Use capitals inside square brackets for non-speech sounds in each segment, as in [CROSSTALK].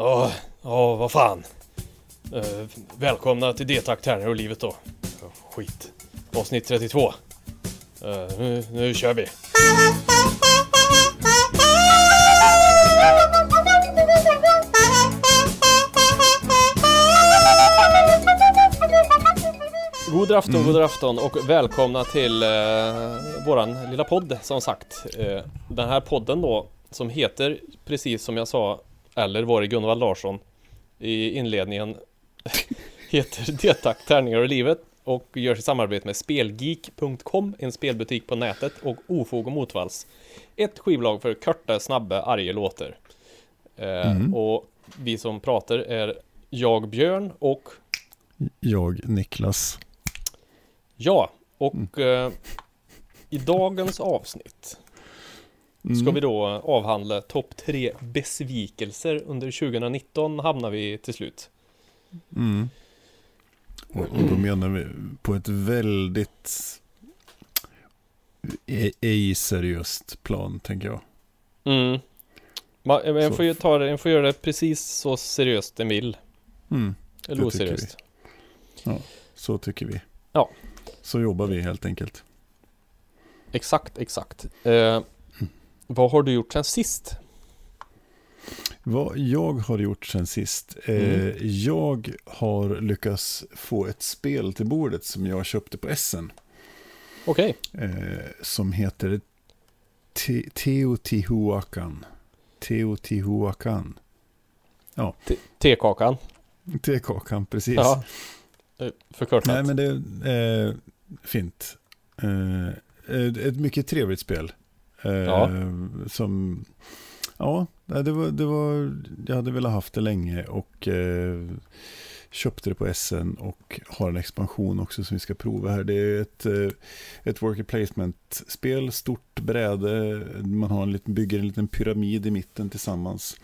Ja, ja vad fan. Eh, välkomna till D-tack, tärningar och livet då. Skit. Avsnitt 32. Eh, nu, nu kör vi. God afton, god afton och välkomna till eh, våran lilla podd som sagt. Eh, den här podden då som heter precis som jag sa eller var det Gunvald Larsson i inledningen [LAUGHS] heter Detack Tärningar och livet och görs i samarbete med Spelgeek.com, en spelbutik på nätet och Ofog och Motvalls. Ett skivbolag för korta, snabba, arga låtar. Eh, Mm. Och vi som pratar är jag Björn och Jag, Niklas. ja, och eh, i dagens avsnitt ska Mm. vi då avhandla topp tre besvikelser under 2019 hamnar vi till slut. Mm. Och, och då menar vi på ett väldigt ej seriöst plan, tänker jag. Mm. Man, en, Så. får ju ta det, en får göra det precis så seriöst en vill. Mm. Eller Det tycker oseriöst. Så tycker vi. Ja. Så jobbar vi helt enkelt. Exakt, exakt. Eh, vad har du gjort sen sist? Vad jag har gjort sen sist. Mm. Eh, jag har lyckats få ett spel till bordet som jag köpte på Essen. Okej, Eh, som heter Te- Teotihuacan. Teotihuacan. Te- tekakan. Tekakan, precis. Ja. Eh, Förkortat. Nej, men det är eh, fint. Eh, ett mycket trevligt spel. Eh, Ja. Som, ja, det var, det var, jag hade velat haft det länge och eh, köpte det på SN och har en expansion också som vi ska prova här. Det är ett, eh, ett worker placement-spel, stort bräde, man har en liten, bygger en liten pyramid i mitten tillsammans.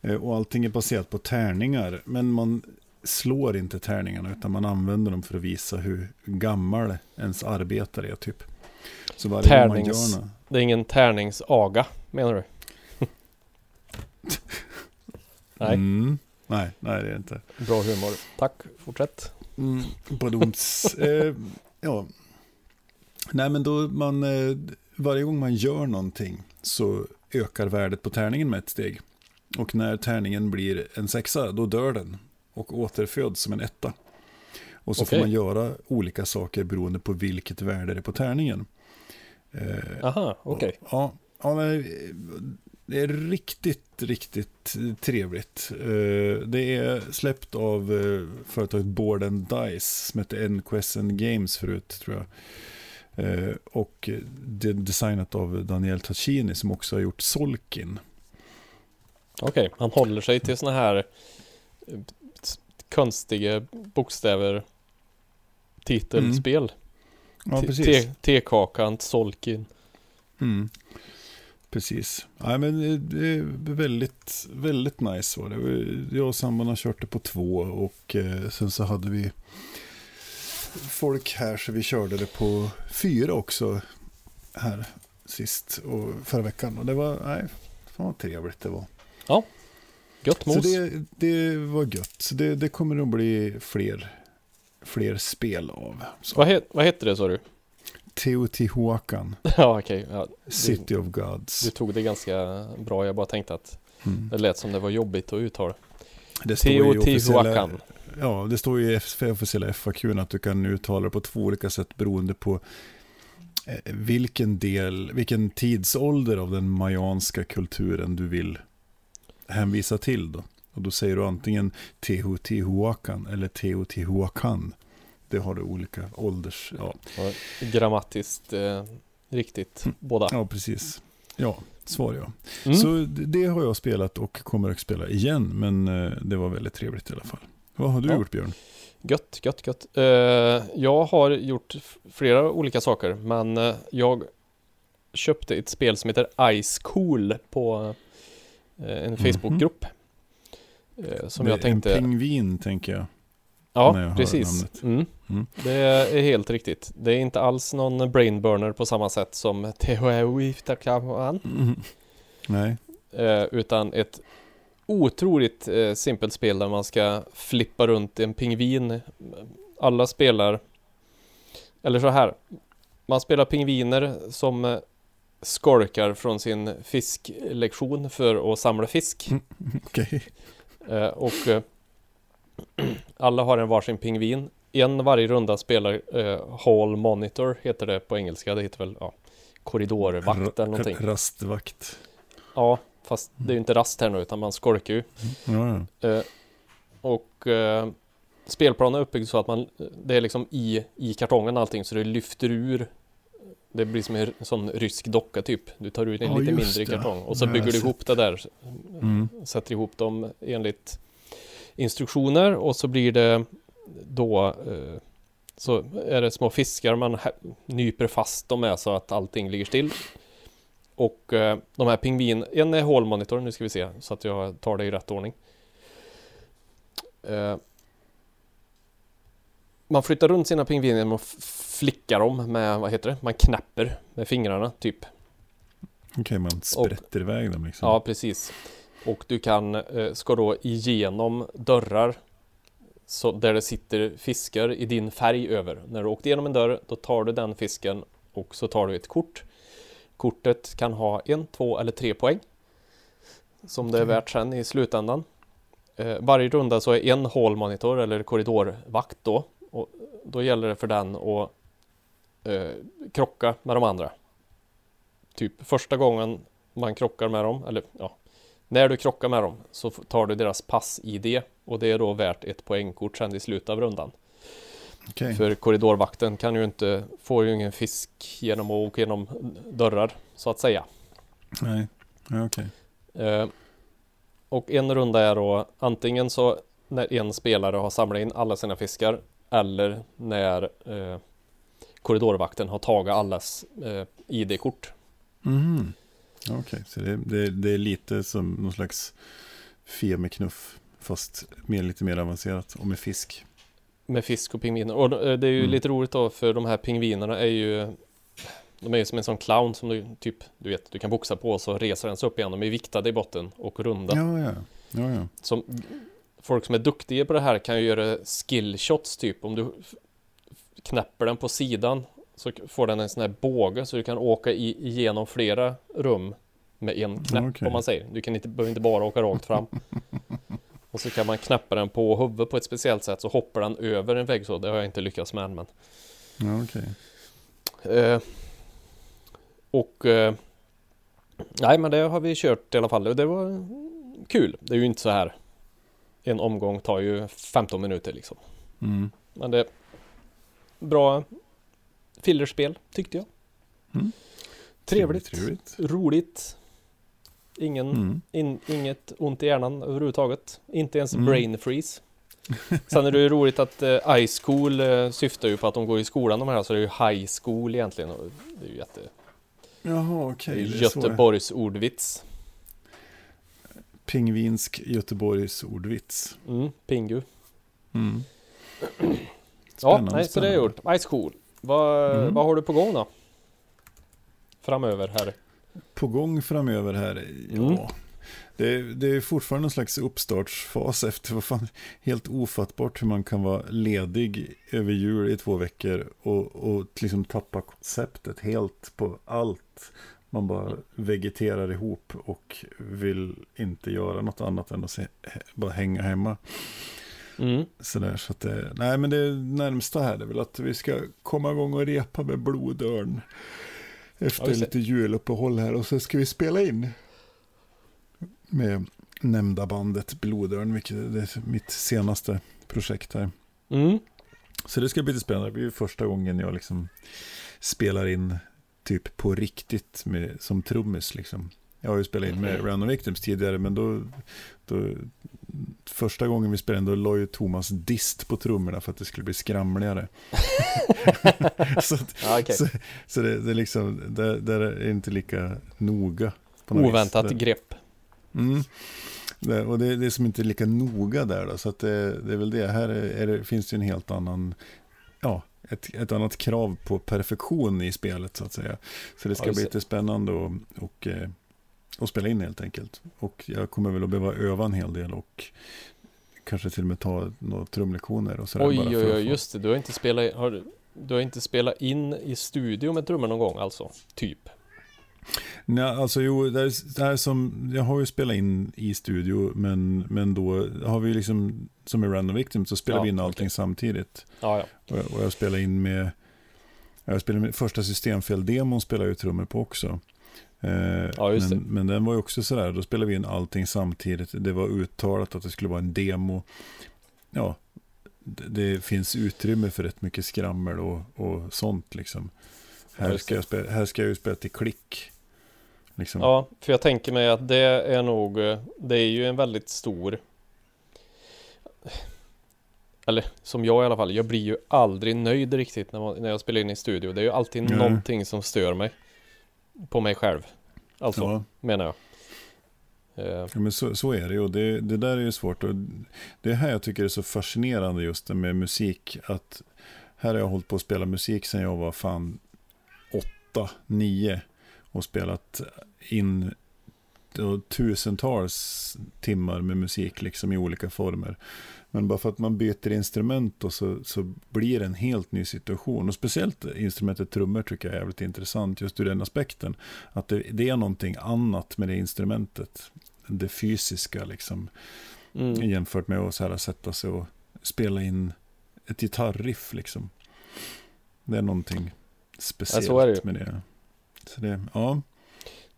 Eh, Och allting är baserat på tärningar, men man slår inte tärningarna utan man använder dem för att visa hur gammal ens arbetare är typ. Så varje gång man Tärnings- gör Det är ingen tärningsaga, menar du? [LAUGHS] Nej, Mm. Nej, nej det är det inte. bra humor. Tack, fortsätt. Mm. Badums. eh, ja. Nej men då man, eh, varje gång man gör någonting så ökar värdet på tärningen med ett steg. Och när tärningen blir en sexa, då dör den och återföds som en etta. Och så Okej. får man göra olika saker beroende på vilket värde det är på tärningen. Eh, Aha, okej. Ja, ja men, eh, det är riktigt, riktigt trevligt. Eh, Det är släppt av eh, företaget Board and Dice som hette NQSN Games förut tror jag. Och det är designat av Daniel Tacchini som också har gjort Solkin. Okej, han håller sig till såna här konstiga bokstäver titelspel. Ja, Te- precis. te- Tekakan, Solkin. Mm. Precis. Nej, men det- är väldigt, väldigt nice var det. Jag och sambon har kört det på två och eh, sen så hade vi folk här så vi körde det på fyra också här sist och förra veckan. Och det var, nej, fan vad trevligt det var. Gött Så mos. det, det var gött. Så det, det kommer nog bli fler, fler spel av. Så. Vad, he- vad heter det sa du? Teotihuacan, [LAUGHS] ja, okej. Ja, City of Gods. du tog det ganska bra. Jag bara tänkte att Mm. det lät som det var jobbigt att uttala. Teotihuacan. Ja, det står ju i F- officiella FAQ att du kan uttala det på två olika sätt beroende på eh, vilken del, vilken tidsålder av den mayanska kulturen du vill hänvisa till då. Och då säger du antingen Teotihuacan eller Teotihuacan. Det har du olika ålders, ja, Grammatiskt eh, riktigt, Mm. båda. ja precis. Ja, svar ja. Mm. Så det har jag spelat och kommer att spela igen, men eh, det var väldigt trevligt i alla fall. Vad har du Ja. gjort Björn? Gött, gött, gött. Eh, jag har gjort flera olika saker, men eh, jag köpte ett spel som heter Ice Cool på en Mhm. Facebookgrupp. Eh, som Det jag tänkte... En pingvin tänker jag. Ja, jag precis. Mm. Mm. Det är helt riktigt. Det är inte alls någon brainburner på samma sätt som Tehuiftakan, Mm. Nej. eh, utan ett otroligt eh, simpelt spel där man ska flippa runt en pingvin. Alla spelar, eller så här, man spelar pingviner som eh, skolkar från sin fisklektion för att samla fisk. [LAUGHS] Okej. Eh, och eh, [CLEARS THROAT] alla har en varsin pingvin. En varje runda spelar eh, Hall Monitor, heter det på engelska. Det heter väl ja, korridorvakt eller någonting. Rastvakt. Ja, fast det är ju inte rast här nu utan man skolkar ju. Ja. Eh, och eh, spelplanen är uppbyggd så att man, det är liksom i, i kartongen allting så det lyfter ur det blir som en sån rysk docka typ. Du tar ut en Ja, lite mindre det. kartong och så bygger du ihop det där. Mm. Sätter ihop dem enligt instruktioner och så blir det då eh, så är det små fiskar man nyper fast dem med så att allting ligger still. Och eh, de här pingvin, en är hålmonitor, nu ska vi se så att jag tar det i rätt ordning. Man flyttar runt sina pingviner genom att flicka dem med, vad heter det, man knäpper med fingrarna typ. Okej, man sprätter iväg dem liksom. Ja, precis. Och du kan, eh, ska då igenom dörrar så där det sitter fiskar i din färg över. När du åkt igenom en dörr, då tar du den fisken och så tar du ett kort. Kortet kan ha en, två eller tre poäng. Som det är värt sen i slutändan. Eh, varje runda så är en hålmonitor eller korridorvakt då. Och då gäller det för den att eh, krocka med de andra. Typ första gången man krockar med dem, eller ja, när du krockar med dem så tar du deras pass-ID och det är då värt ett poängkort sen i slutet av rundan. Okej. För korridorvakten kan ju inte, får ju ingen fisk genom att åka genom dörrar så att säga. Nej, okej. Eh, och en runda är då antingen så när en spelare har samlat in alla sina fiskar eller när eh, korridorvakten har tagit allas eh, ID-kort. Ja, Okej, så det, det, det är lite som någon slags fe med knuff. Fast mer, lite mer avancerat och med fisk. Med fisk och pingviner. Och eh, det är ju Mm. lite roligt då för de här pingvinerna är ju De är ju som en sån clown som du typ Du vet, du kan boxa på så reser den sig upp igen. De är viktade i botten och runda. Ja, ja. ja, ja. Som Folk som är duktiga på det här kan ju göra skill shots typ. Om du knäpper den på sidan så får den en sån här båge så du kan åka i, igenom flera rum med en knäpp Okej. om man säger. Du kan inte, behöver inte bara åka rakt fram. [LAUGHS] Och så kan man knäppa den på huvudet på ett speciellt sätt så hoppar den över en vägg så. Det har jag inte lyckats med än men. ja okej. Eh, och eh, Nej men det har vi kört i alla fall det var kul. Det är ju inte så här. En omgång tar ju 15 minuter liksom. Mm. Men det är bra fillerspel tyckte jag. Mm. Trevligt, Trevligt. roligt. Ingen, Mm. in, inget ont i hjärnan överhuvudtaget. Inte ens Mm. brain freeze. Sen är det ju roligt att eh, high school eh, syftar ju på att de går i skolan de här, så det är ju high school egentligen. Och det är ju jätte... Jaha, okej. så. Göteborgs ordvits. Pingvinsk Göteborgs ordvits. Mm, Pingu. Mm. Ja, nej, så det är gjort. High school. Vad, Mm. vad har du på gång då? Framöver här. På gång framöver här. Ja. Mm. Det, är- det är fortfarande någon slags uppstartsfas efter vad fan, helt ofattbart hur man kan vara ledig över jul i två veckor och, och liksom tappa konceptet helt på allt. Man bara vegeterar ihop och vill inte göra något annat än att se, bara hänga hemma. Mm. Sådär, så att det, nej men det närmsta här är väl att vi ska komma igång och repa med blodörn. Efter lite juluppehåll här och så ska vi spela in. Med nämnda bandet Blodörn, vilket är mitt senaste projekt här. Mm. Så det ska bli lite spännande, det blir första gången jag liksom spelar in typ på riktigt med, som trummis liksom. Jag har ju spelat in med Random Victims tidigare, men då, då första gången vi spelade in, då la ju Thomas dist på trummorna för att det skulle bli skramligare. [LAUGHS] så att, Ja, okej. så, så det, det är liksom, det, det är inte lika noga. På något Oväntat vis. Det, grepp. mm, det, och det, det är som inte lika noga där då, så att det, det är väl det. Här är, är det, finns det en helt annan, ja, ett, ett annat krav på perfektion i spelet så att säga. Så det ska Ja, bli lite spännande och, och eh, och spela in helt enkelt. Och jag kommer väl att behöva öva en hel del och kanske till och med ta några trumlektioner och sådär. Oj, bara oj, oj, just det. Du har inte spelat, har, du har inte spelat in i studio med trummor någon gång alltså? Typ. Nej, alltså jo, det är, det är som, jag har ju spelat in i studio, men, men då har vi liksom, som i Random Victim, så spelar Ja, vi in allting okej. samtidigt. Ja, ja. Och jag, och jag spelar in med, jag spelar med första systemfel-demon spelar jag trummor på också. Eh, Ja, men, men den var ju också sådär, då spelade vi in allting samtidigt. Det var uttalat att det skulle vara en demo. Ja, det, det finns utrymme för rätt mycket skrammel och, och sånt liksom. Här ska, jag spela, här ska jag ju spela till klick. Liksom. Ja, för jag tänker mig att det är nog, eh, det är ju en väldigt stor Eller som jag i alla fall, jag blir ju aldrig nöjd riktigt när, man, när jag spelar in i studio. Det är ju alltid Nej. någonting som stör mig På mig själv Alltså, Ja. menar jag Eh, Ja, men så, så är det ju. och Det, det där är ju svårt. Och det är här jag tycker är så fascinerande just det med musik. Att här har jag hållit på att spela musik sedan jag var fan åtta, nio. Och spelat in tusentals timmar med musik liksom i olika former. Men bara för att man byter instrument då så, så blir det en helt ny situation. Och speciellt instrumentet trummor tycker jag är jävligt intressant just ur den aspekten. Att det, det är någonting annat med det instrumentet. Det fysiska liksom. mm. Jämfört med att så här, sätta sig och spela in ett gitarriff liksom. Det är någonting speciellt så är det ju. med det. Så det, ja.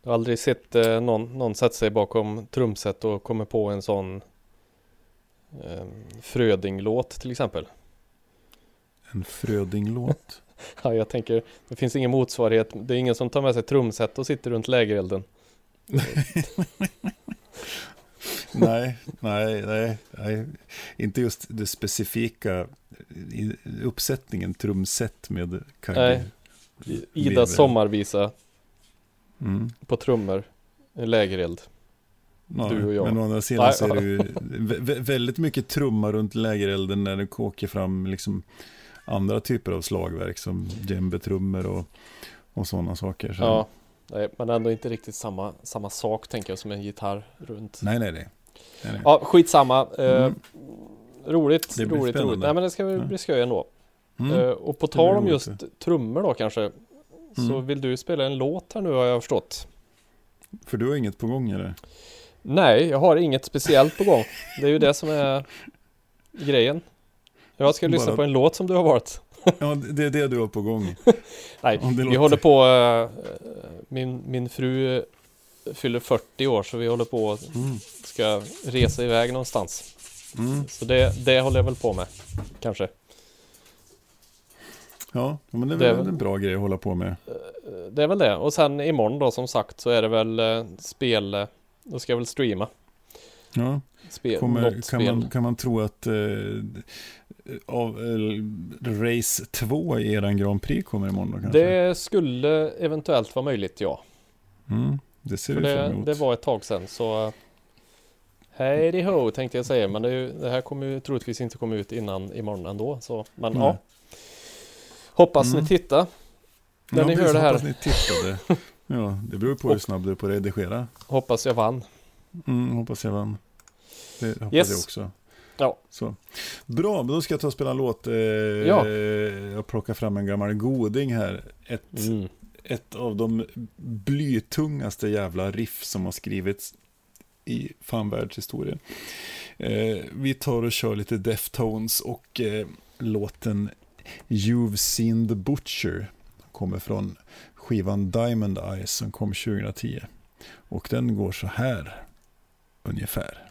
Jag har aldrig sett eh, någon, någon sätta sig bakom trumset och kommer på en sån eh, Fröding-låt till exempel. En Fröding-låt. [LAUGHS] Ja, jag tänker, det finns ingen motsvarighet. Det är ingen som tar med sig trumset och sitter runt lägerelden. [LAUGHS] nej, nej, nej, nej. Inte just det specifika uppsättningen trumset med kagge. Ida sommarvisa Mm. på trummor, lägereld. Ja, Du och jag. Men å andra sidan så är ja. det ju vä- vä- väldigt mycket trumma runt lägerelden när det åker fram liksom andra typer av slagverk som djembetrummor och, och sådana saker. Så. Ja, nej, men ändå inte riktigt samma, samma sak tänker jag som en gitarr runt. Nej, nej, nej. nej, nej. Ja, skitsamma. Eh, Mm. Roligt, Det blir roligt, spännande. roligt. Nej men det ska Ja. bli skoj ändå. Mm. Eh, och på tal om just trummor då kanske. Så Mm. vill du spela en låt här nu har jag förstått. För du har inget på gång eller? Nej, jag har inget speciellt på gång. Det är ju det som är grejen. Jag ska lyssna Bara- på en låt som du har valt. Ja, det är det du har på gång. [LAUGHS] Nej, vi låter- håller på. eh, min, min fru fyller 40 år så vi håller på och Mm. ska resa iväg någonstans. Mm. Så det, det håller jag väl på med. Kanske. Ja, men det är Det är väl en bra grej att hålla på med. Eh, Det är väl det. Och sen imorgon då som sagt så är det väl eh, spel. eh, Då ska jag väl streama. Ja. Spel, Kommer, kan, spel. man, kan man tro att eh, av, eh, Race 2 i eran Grand Prix kommer imorgon då kanske? Det skulle eventuellt vara möjligt ja. Mm, det ser För vi det, det var ett tag sedan så Hej ho tänkte jag säga men det, ju, det här kommer ju troligtvis inte komma ut innan imorgon ändå så Men Nej. ja Hoppas Mm. ni tittar när ni hör det här. Hoppas ni tittade. [LAUGHS] ja, det beror på hur snabb du är på att redigera. Hoppas jag vann Mm, hoppas jag vann. Det hoppas Yes. jag också. Ja. Så. Bra, men då ska jag ta och spela en låt. Eh, Ja. Jag plockar fram en gammal goding här. Ett, mm. ett av de blytungaste jävla riff som har skrivits i fan världshistorien. Eh, vi tar och kör lite Deftones och eh, låten You've seen the Butcher kommer från skivan Diamond Eyes som kom 2010. Och den går så här ungefär.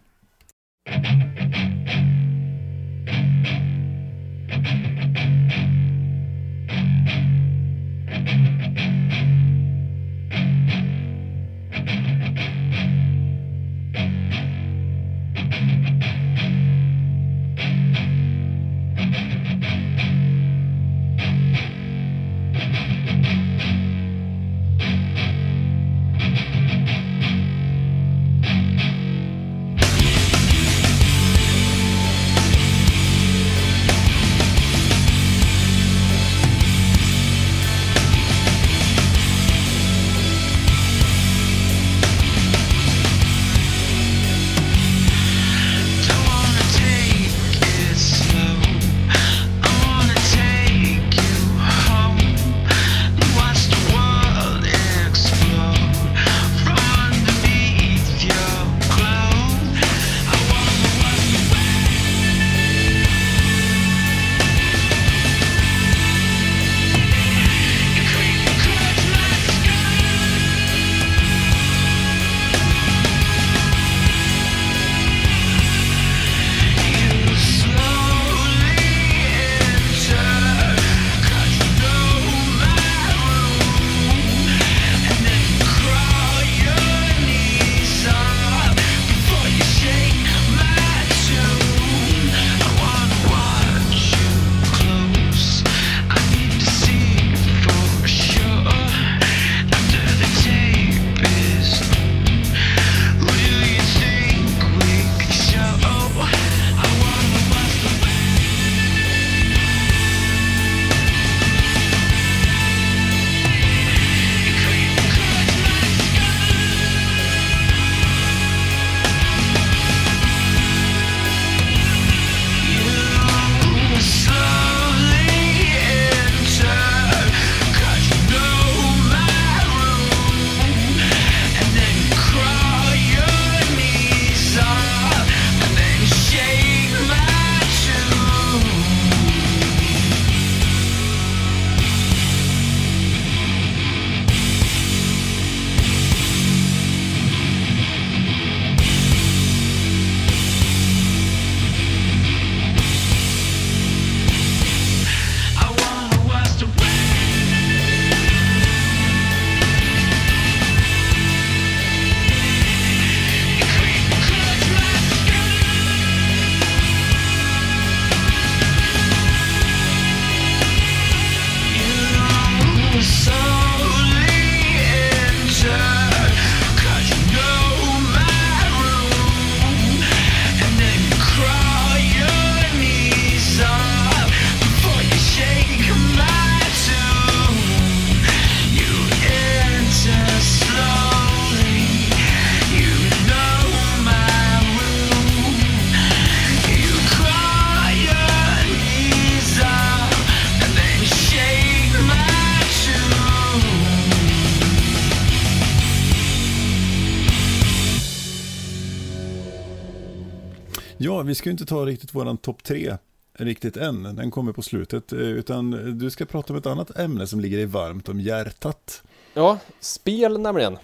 Vi ska ju inte ta riktigt våran topp tre riktigt än. Den kommer på slutet. eh, Utan du ska prata om ett annat ämne som ligger dig varmt om hjärtat. Ja, spel nämligen.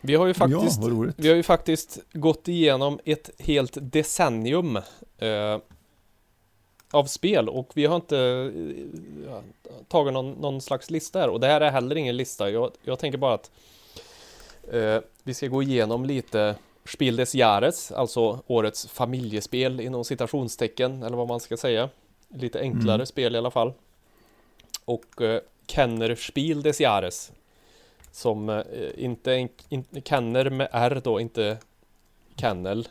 Vi har ju faktiskt, ja, vi har ju faktiskt gått igenom ett helt decennium eh, av spel och vi har inte eh, tagit någon, någon slags lista här och det här är heller ingen lista. Jag, jag tänker bara att eh, vi ska gå igenom lite Spiel des Jahres, alltså årets familjespel inom citationstecken eller vad man ska säga. Lite enklare Mm. spel i alla fall. Och eh, Kenner Spiel des Jahres som eh, inte, en, inte Kenner med R då, inte Kennel.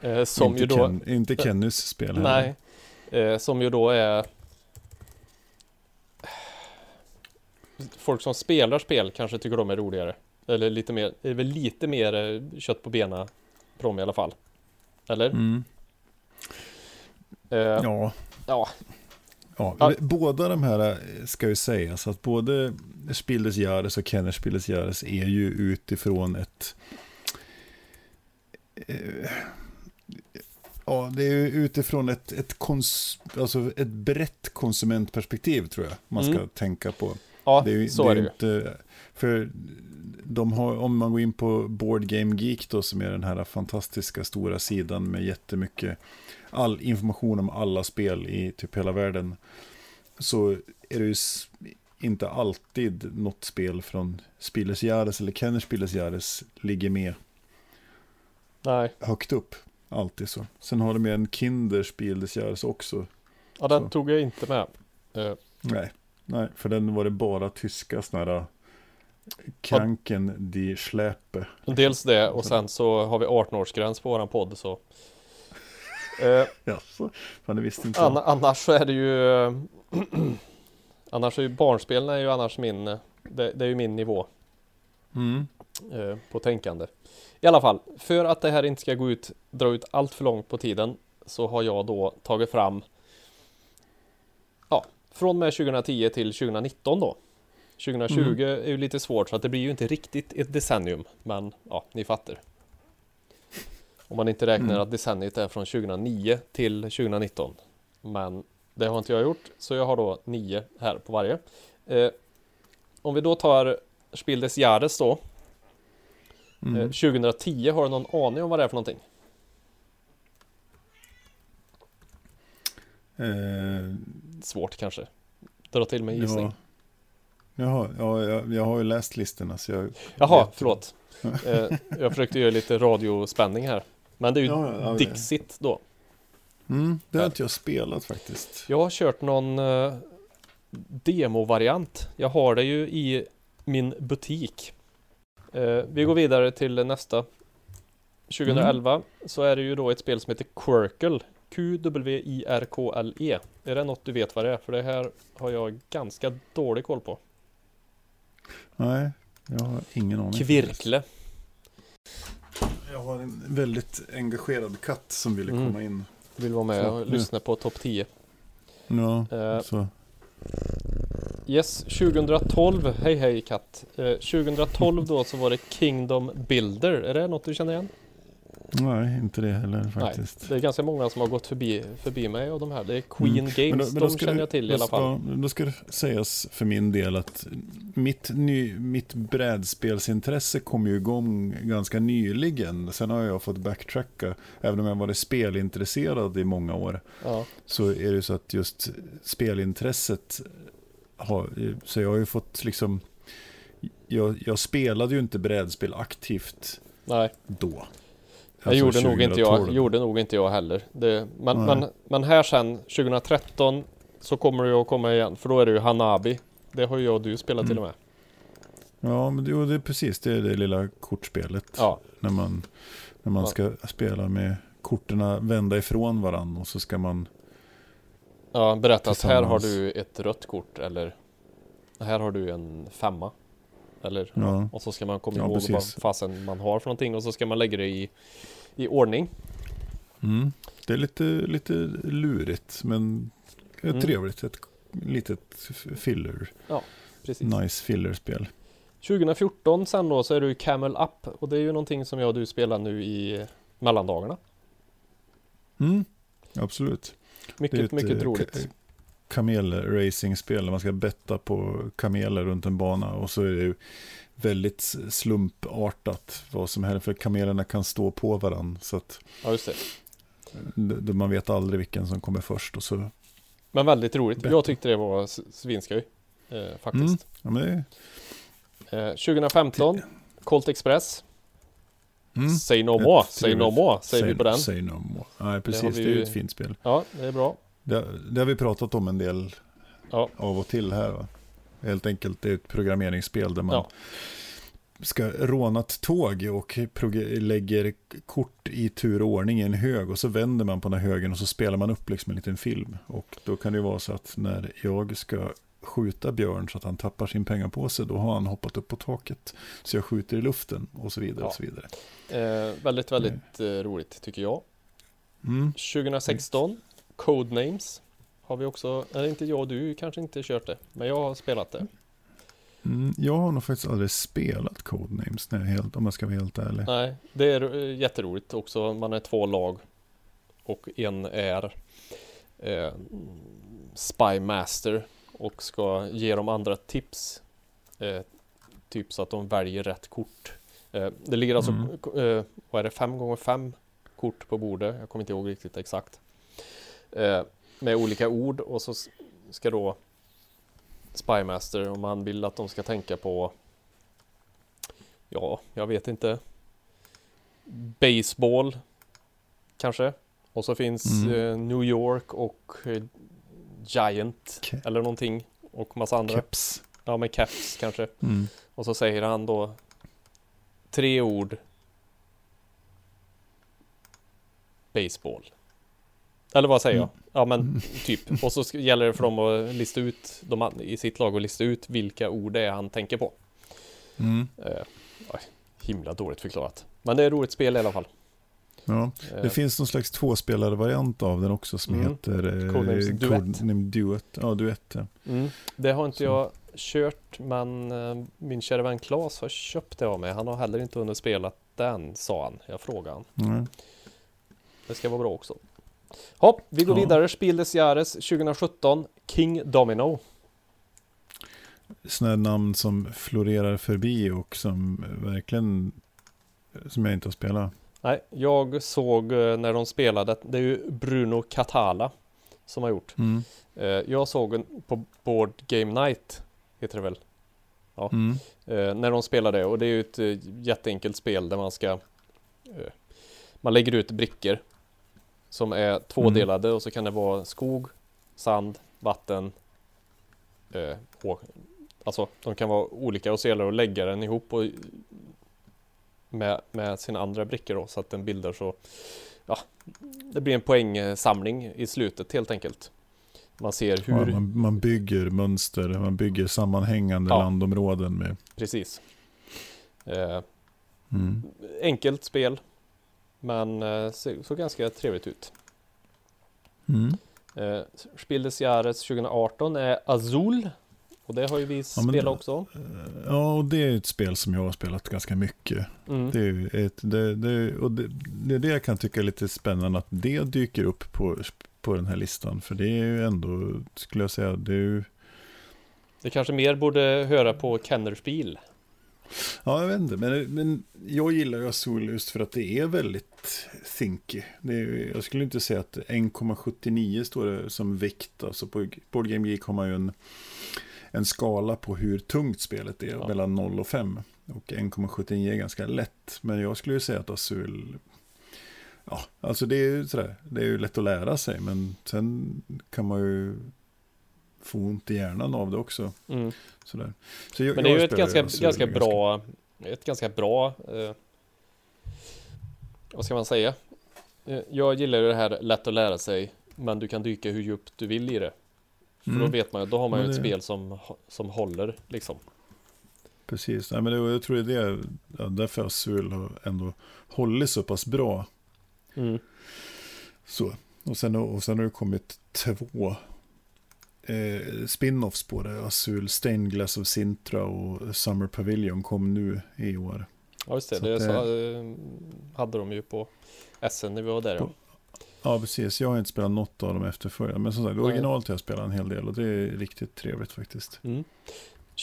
Eh, som inte ju då, Ken, inte Kennys spel här. nej, eh, som ju då är Folk som spelar spel kanske tycker de är roligare. Eller lite mer, det är väl lite mer eh, kött på benen dem i alla fall. Eller? Mm. Eh, Ja, ja, ja. Ja. båda de här eh, ska ju sägas att både Spildes Jahres och Kenner Spildes Jahres är ju utifrån ett eh, Ja, det är ju utifrån ett, ett, kons, alltså ett brett konsumentperspektiv tror jag man ska Mm. tänka på. ja Det är så det är det ju. inte, för de har, om man går in på Board Game Geek då, som är den här fantastiska stora sidan med jättemycket all information om alla spel i typ hela världen, så är det ju inte alltid något spel från Spieles Jahres eller Kenner Spieles Jahres ligger med Nej, högt upp. Alltid så. Sen har de ju en Kinder Spieles Jahres också. ja, den Så. tog jag inte med. Eh, Nej, nej, för den var det bara tyska sådana här Kranken die Schläpe. dels det och sen så har vi 18-årsgräns på våran podd så. Eh, Ja, så. Fan, det visste inte jag. annars så är det ju [CLEARS THROAT] Annars är ju barnspelen är ju annars min det, det är ju min nivå Mm. eh, på tänkande I alla fall, för att det här inte ska gå ut Dra ut allt för långt på tiden Så har jag då tagit fram Ja, från och med 2010 till 2019 då 2020 Mm. är ju lite svårt så att det blir ju inte riktigt ett decennium Men ja, ni fattar Om man inte räknar Mm. att decenniet är från 2009 till 2019 Men det har inte jag gjort Så jag har då nio här på varje eh, Om vi då tar Spiel des Jahres då eh, Mm. 2010, har du någon aning om vad det är för någonting? Eh, Svårt kanske Dra till med en gissning ja. Jaha, ja, jag, jag har ju läst listorna så jag... Jaha, vet. förlåt [LAUGHS] eh, Jag försökte göra lite radiospänning här Men det är ju Ja, ja, Dixit då Mm, det har inte jag spelat faktiskt. Jag har kört någon eh, demovariant. Jag har det ju i min butik. Eh, vi går vidare till nästa. 2011 så är det ju då ett spel som heter Quirkle. Q-W-I-R-K-L-E. Är det något du vet vad det är? För det här har jag ganska dålig koll på. Nej, jag har ingen aning. Kvirkle. Jag har en väldigt engagerad katt som ville Mm. komma in. Vill vara med Så, och nu. lyssna på topp 10. Ja, Eh, så. Yes, 2012. Hej hej katt. Eh, 2012 då så var det Kingdom Builder. Är det något du känner igen? Nej, inte det heller faktiskt. Det är ganska många som har gått förbi, förbi mig av de här. Det är Queen Mm. Games, Men då- men då de ska känner jag till i alla ska- fall. ja, Då ska det sägas för min del att mitt, ny, mitt brädspelsintresse kom ju igång ganska nyligen. Sen har jag fått backtracka. Även om jag varit spelintresserad i många år. Ja, Så är det så att just spelintresset har, så jag har ju fått liksom jag, jag spelade ju inte brädspel aktivt nej, då. Det Alltså gjorde nog, inte jag, 2012. gjorde nog inte jag heller. Det, men, Nej. men, men här sen, 2013, så kommer det att komma igen. För då är det ju Hanabi. Det har ju jag och du spelat till och med. Ja, men det, det är precis det, är det lilla kortspelet. Ja, När man, när man Ja. ska spela med korten vända ifrån varandra och så ska man... ja berätta att här har du ett rött kort eller här har du en femma. Eller, Ja. och så ska man komma Ja, ihåg vad fasen man har för någonting och så ska man lägga det i, i ordning. Mm, det är lite, lite lurigt men Mm. trevligt. Ett litet filler, Precis. nice fillerspel. 2014 sen då så är det ju Camel Up och det är ju någonting som jag och du spelar nu i mellandagarna. Mm, absolut. Mycket, ett, mycket eh, roligt. ka- Kamel-racingspel där man ska betta på kameler runt en bana och så är det ju väldigt slumpartat vad som helst för kamelerna kan stå på varandra så att Ja, det. man vet aldrig vilken som kommer först och så. Men väldigt roligt. Bättre. Jag tyckte det var svinskoj. Eh, faktiskt. Ja, men det, Eh, 2015, Colt Express. mm. Say no Ett more, say no more, säger vi på den. Say no more. Nej, precis. Det, vi är ju ju- ett fint spel. Ja, det är bra. Det, det har vi pratat om en del Ja. av och till här. Va? Helt enkelt, det är ett programmeringsspel där man Ja. ska råna ett tåg och lägger kort i tur och ordning i en hög och så vänder man på den här högen och så spelar man upp liksom en liten film. Och då kan det vara så att när jag ska skjuta Björn så att han tappar sin pengapåse, då har han hoppat upp på taket. Så jag skjuter i luften och så vidare. Ja. Och så vidare. Eh, väldigt, väldigt eh, roligt tycker jag. Mm. 2016, Codenames. Har vi också, eller inte jag och du kanske inte kört det, men jag har spelat det. Mm, jag har nog faktiskt aldrig spelat Codenames när jag helt, om jag ska vara helt ärlig. Nej, det är eh, jätteroligt också. Man är två lag och en är eh, Spy Master och ska ge de andra tips. Eh, typ så att de väljer rätt kort. Eh, det ligger alltså, Mm. eh, vad är det, fem gånger fem kort på bordet. Jag kommer inte ihåg riktigt exakt. Med olika ord och så ska då Spymaster om man vill att de ska tänka på Ja, jag vet inte Baseball Kanske Och så finns Mm. eh, New York och eh, Giant Ke- Eller någonting Och massa andra Keps. Ja men Caps kanske Mm. Och så säger han då Tre ord Baseball Eller vad säger jag? Ja men Mm. typ Och så gäller det för dem att lista ut de, I sitt lag att lista ut vilka ord det är han tänker på Mm. eh, Himla dåligt förklarat Men det är ett roligt spel i alla fall Ja. eh, Det finns någon slags tvåspelare-variant av den också som Mm. heter eh, Codenames Duet. Codename Duet. Ja, Duet. Ja. mm, Det har inte Så. jag kört Men eh, min kära vän Claes har köpt det av mig Han har heller inte hunnit spela den sa han Jag frågade han Nej. Det ska vara bra också. Hopp, vi går Ja. vidare. Spiel des Jahres 2017. King Domino. Sådana namn som florerar förbi och som verkligen som jag inte har spelat. Nej, jag såg eh, när de spelade. Det är ju Bruno Catala som har gjort. Mm. Eh, Jag såg på Board Game Night. Heter det väl? Mm. Eh, När de spelade och det är ju ett jätteenkelt spel där man ska Man lägger ut brickor Som är tvådelade och så kan det vara skog, sand, vatten eh, och, Alltså de kan vara olika och så gäller det att lägga den ihop och med, med sina andra brickor då så att den bildar så Ja Det blir en poängsamling i slutet helt enkelt Man ser Ja, hur man, man bygger mönster, man bygger sammanhängande Ja. landområden med. Precis eh, Mm. Enkelt spel Men eh, såg ganska trevligt ut Mm. eh, Spiel des Jahres 2018 är Azul Och det har ju vi Ja, men spelat det- också Ja, och det är ett spel som jag har spelat ganska mycket. mm. Det är, ett, det, det, och det, det är det jag kan tycka är lite spännande att det dyker upp på, på den här listan. För det är ju ändå, skulle jag säga, det är ju Det kanske mer borde höra på Kennerspiel Ja, jag vet inte, men, men jag gillar ju Azul just för att det är väldigt thinky. Är, jag skulle inte säga att 1,79 står det som vikt. Alltså på Board Game Geek har man ju en, en skala på hur tungt spelet är, Ja. mellan 0 och 5. Och 1,79 är ganska lätt. Men jag skulle ju säga att Azul, ja, alltså det är ju sådär, det är ju lätt att lära sig. Men sen kan man ju få ont i hjärnan av det också. mm. Sådär. Så jag, Men det är ju ett ganska, Azul ganska bra Ett ganska bra eh, Vad ska man säga? Eh, Jag gillar ju det här lätt att lära sig Men du kan dyka hur djupt du vill i det För då Mm. vet man ju, då har man ju Men ett det- spel som, som håller liksom Precis, Nej, men det, jag tror det är det, ja, därför Azul har ändå hållit så pass bra. mm. Så. Och, sen, och sen har det kommit två eh, spin-offs på det. Azul Stained Glass of Sintra och Summer Pavilion kom nu i år. Ja just det, Så det så, eh, hade de ju på SN när vi var där. På- Ja, precis. Jag har inte spelat något av dem efterföljande. Men som sagt, originalet har jag spelat en hel del och det är riktigt trevligt faktiskt. Mm.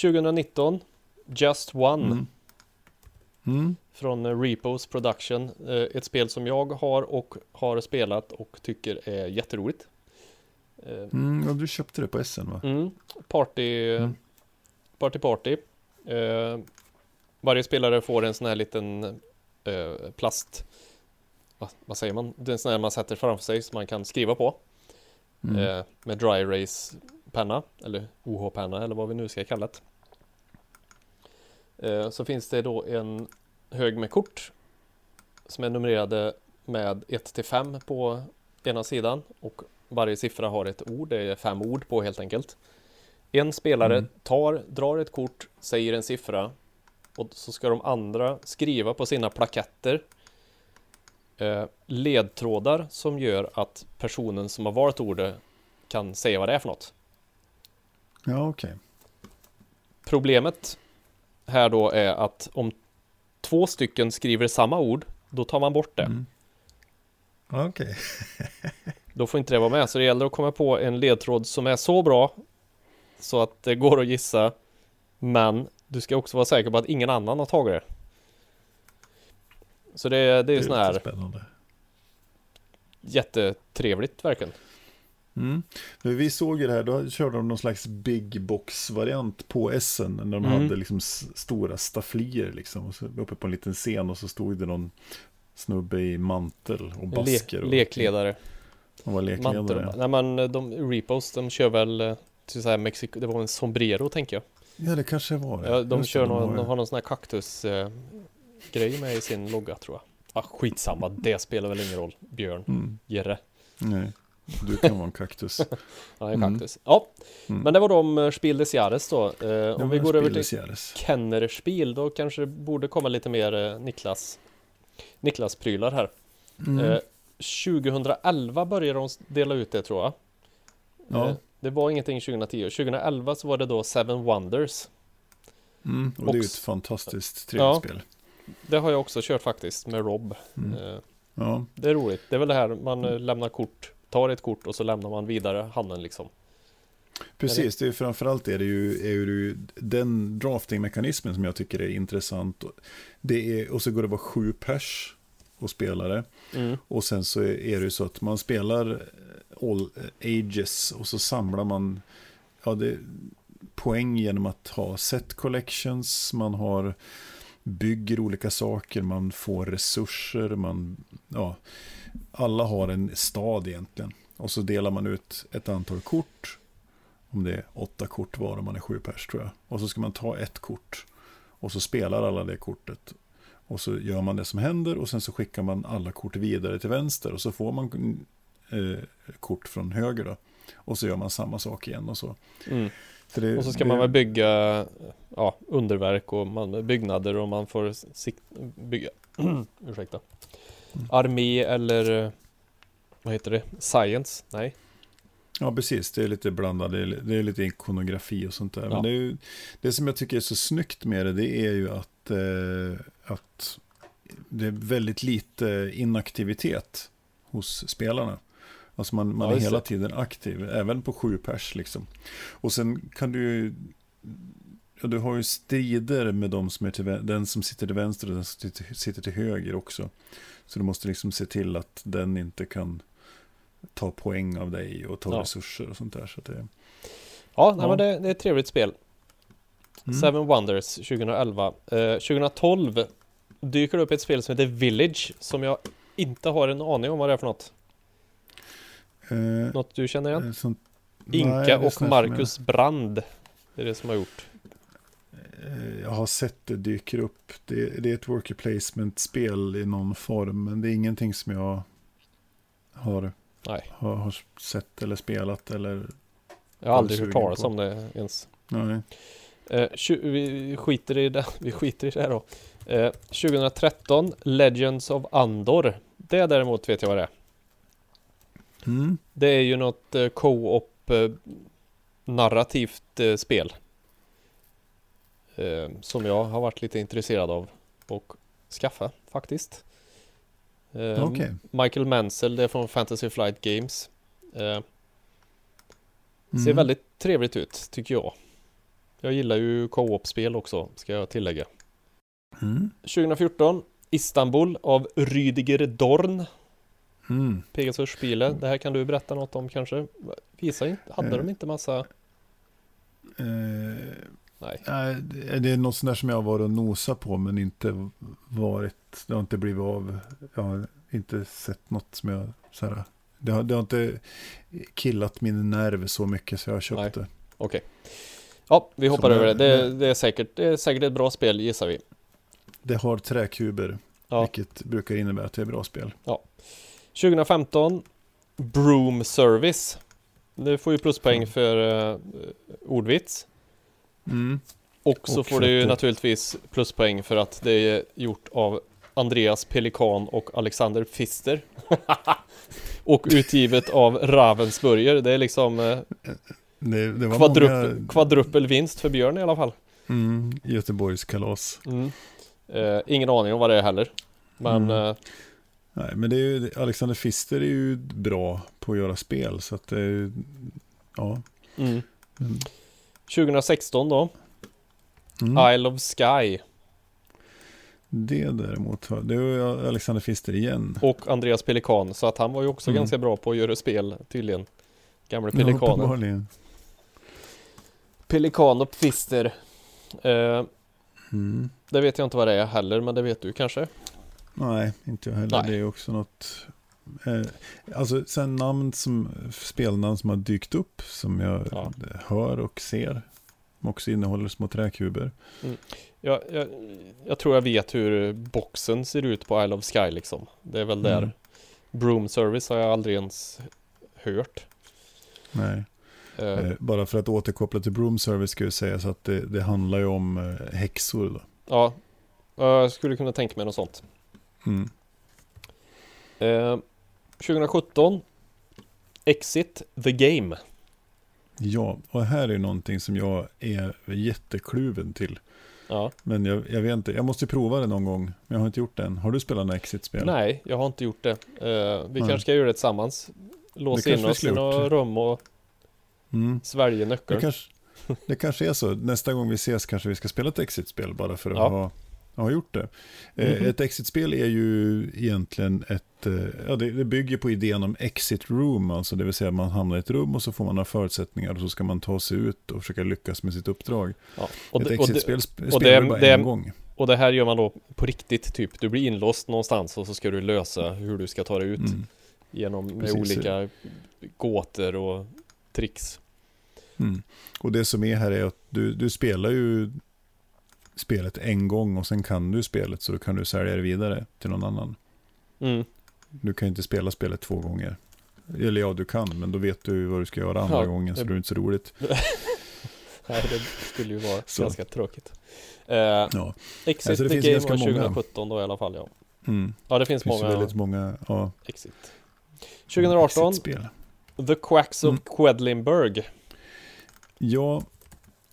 2019 Just One Mm. Mm. från eh, Repos Production. Eh, Ett spel som jag har och har spelat och tycker är jätteroligt. Eh, Mm, ja, du köpte det på SN va? Mm, party, Mm. party party. Eh, varje spelare får en sån här liten eh, plast, vad, vad säger man? Det är en sån här man sätter framför sig som man kan skriva på. Mm. Eh, med dry erase penna eller OH-penna eller vad vi nu ska kalla det. Eh, så finns det då en hög med kort som är numrerade med 1 till 5 på ena sidan och varje siffra har ett ord, det är fem ord på helt enkelt. En spelare Mm. tar, drar ett kort, säger en siffra och så ska de andra skriva på sina plaketter eh, ledtrådar som gör att personen som har valt ordet kan säga vad det är för något. Ja, okej. Problemet här då är att om två stycken skriver samma ord, då tar man bort det. Mm. Okej. [LAUGHS] Då får inte det vara med, så det gäller att komma på en ledtråd som är så bra så att det går att gissa. Men du ska också vara säker på att ingen annan har tagit det. Så det, är- det är Det sån lite här spännande. jättetrevligt verkligen. Mm. Vi såg ju det här, då körde de någon slags big box-variant på SN. När de Mm. hade liksom stora stafflier liksom. Och så uppe på en liten scen och så stod det någon snubbe i mantel och Le, basker. och, lekledare. Och var lekledare. Nej men de repos, de kör väl eh, till så här Mexiko, det var en sombrero tänker jag. Ja, det kanske var det. Ja, de Just kör någon, de har någon sån här kaktus eh, grej med i sin logga tror jag. Ah, skitsamma, [LAUGHS] det spelar väl ingen roll. Björn, Mm. Jerre. Nej, du kan vara en kaktus. [LAUGHS] Ja, en Mm. kaktus. Ja, Mm. men det var de eh, Spiel des Jahres då. Eh, om var vi går över till. Kennerspiel, då kanske det borde komma lite mer eh, Niklas Niklas-prylar här. Mm. Eh, 2011 började de dela ut det tror jag. Ja. Eh, det var ingenting 2010. 2011 så var det då Seven Wonders. Mm. Och det är ju ett fantastiskt trevligt Ja. spel. Det har jag också kört faktiskt med Rob. Mm. Eh, Ja. det är roligt. Det är väl det här man eh, lämnar kort, tar ett kort och så lämnar man vidare handen liksom. Precis, det är framförallt är det ju, är ju den draftingmekanismen som jag tycker är intressant. Det är, och så går det vara sju pers och spelare. Mm. Och sen så är det ju så att man spelar all ages och så samlar man ja, det, poäng genom att ha set collections, man har bygger olika saker, man får resurser, man, ja, alla har en stad egentligen. Och så delar man ut ett antal kort, om det är åtta kort var om man är sju pers tror jag. Och så ska man ta ett kort och så spelar alla det kortet. Och så gör man det som händer och sen så skickar man alla kort vidare till vänster och så får man eh, kort från höger då. Och så gör man samma sak igen och så. Mm. Så det- Och så ska det- man väl bygga ja, underverk och man, byggnader och man får sikt, bygga [CLEARS THROAT] ursäkta, Mm. armé eller vad heter det? Science? Nej. Ja, precis. Det är lite blandat. Det är, det är lite ikonografi och sånt där. Ja. Men det, är ju, det som jag tycker är så snyggt med det, det är ju att, eh, att det är väldigt lite inaktivitet hos spelarna. Alltså man, man Ja, är hela det. tiden aktiv, även på sju pers liksom. Och sen kan du ju, ja, du har ju strider med de som är till, den som sitter till vänster och den som sitter, till höger också. Så du måste liksom se till att den inte kan ta poäng av dig och ta Ja. resurser och sånt där. Så det, Ja, nej, Ja. men det, det är ett trevligt spel. Mm. Seven Wonders 2011. Eh, 2012 dyker det upp ett spel som heter Village som jag inte har en aning om vad det är för något. Eh, Något du känner igen? eh, nej, Inka och som Marcus Brand. Det är det som har gjort. Jag, eh, jag har sett det dyker upp. Det, det är ett worker placement-spel i någon form. Men det är ingenting som jag har, har, har sett eller spelat. Eller, jag har aldrig hört talas om det ens. nej. Eh, vi skiter i det, [LAUGHS] vi skiter i det här då. Eh, 2013 Legends of Andor. Det däremot vet jag vad det är. Mm. Det är ju något eh, co-op eh, narrativt eh, spel. Eh, som jag har varit lite intresserad av och skaffa faktiskt. Eh, Okej. Michael Mansell, det är från Fantasy Flight Games. Ser Mm. väldigt trevligt ut, tycker jag. Jag gillar ju co-op-spel också, ska jag tillägga. Mm. 2014, Istanbul av Rüdiger Dorn. Mm. Pegasus-spelet. Det här kan du berätta något om kanske? Visa inte, hade Eh. de inte massa... Eh, Nej. nej, det- är något sånt där som jag har varit och nosat på men inte varit, det har inte blivit av. Jag har inte sett något som jag, så här, det har, det har inte killat min nerv så mycket så jag har köpt Nej. det. Okej. Ja, vi hoppar Så över det. det- Det, är säkert, det är säkert ett bra spel gissar vi. Det har träkuber, Ja. vilket brukar innebära att det är bra spel. 2015 Broom Service. Nu får ju pluspoäng Mm. för uh, ordvits. Mm. Och så Och får du ju naturligtvis pluspoäng för att det är gjort av Andreas Pelikan och Alexander Pfister. [LAUGHS] och utgivet av Ravensburger. Det är liksom eh, Det, det var kvadruppel, många kvadruppel vinst för Björn i alla fall. mm, Göteborgs kalas. Mm. Eh, ingen aning om vad det är heller. Men Mm. eh, Nej, men det är ju, Alexander Fister är ju bra på att göra spel så att det är ju, ja. mm. Mm. 2016 då, Mm. Isle of Sky Det däremot, det är ju Alexander Fister igen. och Andreas Pelikan. Så att han var ju också Mm. ganska bra på att göra spel tydligen. Gamle Ja, Pelikanen. uppenbarligen. Pelikan och Pfister. Eh, Mm. det vet jag inte vad det är heller, men det vet du kanske? Nej, inte jag heller. Nej. Det är också något. Eh, alltså sen namn som, spelnamn som har dykt upp som jag Ja. hör och ser. Som också innehåller små träkuber. Jag, jag, jag tror jag vet hur boxen ser ut på Isle of Sky liksom. Det är väl där. Mm. Broom Service har jag aldrig ens hört. Nej. Eh, Eh, bara för att återkoppla till Broom Service ska jag säga så att det, det handlar ju om eh, häxor. Då. Ja, jag skulle kunna tänka mig något sånt. Mm. Eh, 2017 Exit the Game. Ja, och här är någonting som jag är jättekluven till. Ja. Men jag, jag vet inte, jag måste prova det någon gång. Men jag har inte gjort det än. Har du spelat några Exit-spel? Nej, jag har inte gjort det. Eh, vi Nej. kanske ska göra det tillsammans. Låsa in oss i några rum och Mm. svälja Det, kanske, det kanske är så. Nästa gång vi ses kanske vi ska spela ett Exit-spel bara för att Ja. ha, ha gjort det. Mhm. Ett Exit-spel är ju egentligen ett, eh, ja det, bygger på idén om Exit Room, alltså det vill säga man hamnar i ett rum och så får man några förutsättningar och så ska man ta sig ut och försöka lyckas med sitt uppdrag. Ja. Och, ett det, Exit-spel sp- och spelar det- bara det- en gång. och det här gör man då på riktigt, typ. Du blir inlåst någonstans och så ska du lösa hur du ska ta dig ut. Mm. Genom Precis. olika gåtor och tricks. Mm. Och det som är här är att du, du spelar ju spelet en gång och sen kan du spelet så då kan du sälja det vidare till någon annan. Mm. Du kan ju inte spela spelet två gånger. Eller ja, du kan, men då vet du vad du ska göra andra Ja, gången så det- är inte så roligt. [LAUGHS] Nej, det skulle ju vara Så. ganska tråkigt. Eh, Ja. Exit Alltså, det the finns Game var många. 2017 då i alla fall ja. Mm. Ja det finns Det finns många väldigt många ja, Exit. 2018 spel. The Quacks of Mm. Quedlinburg. Jag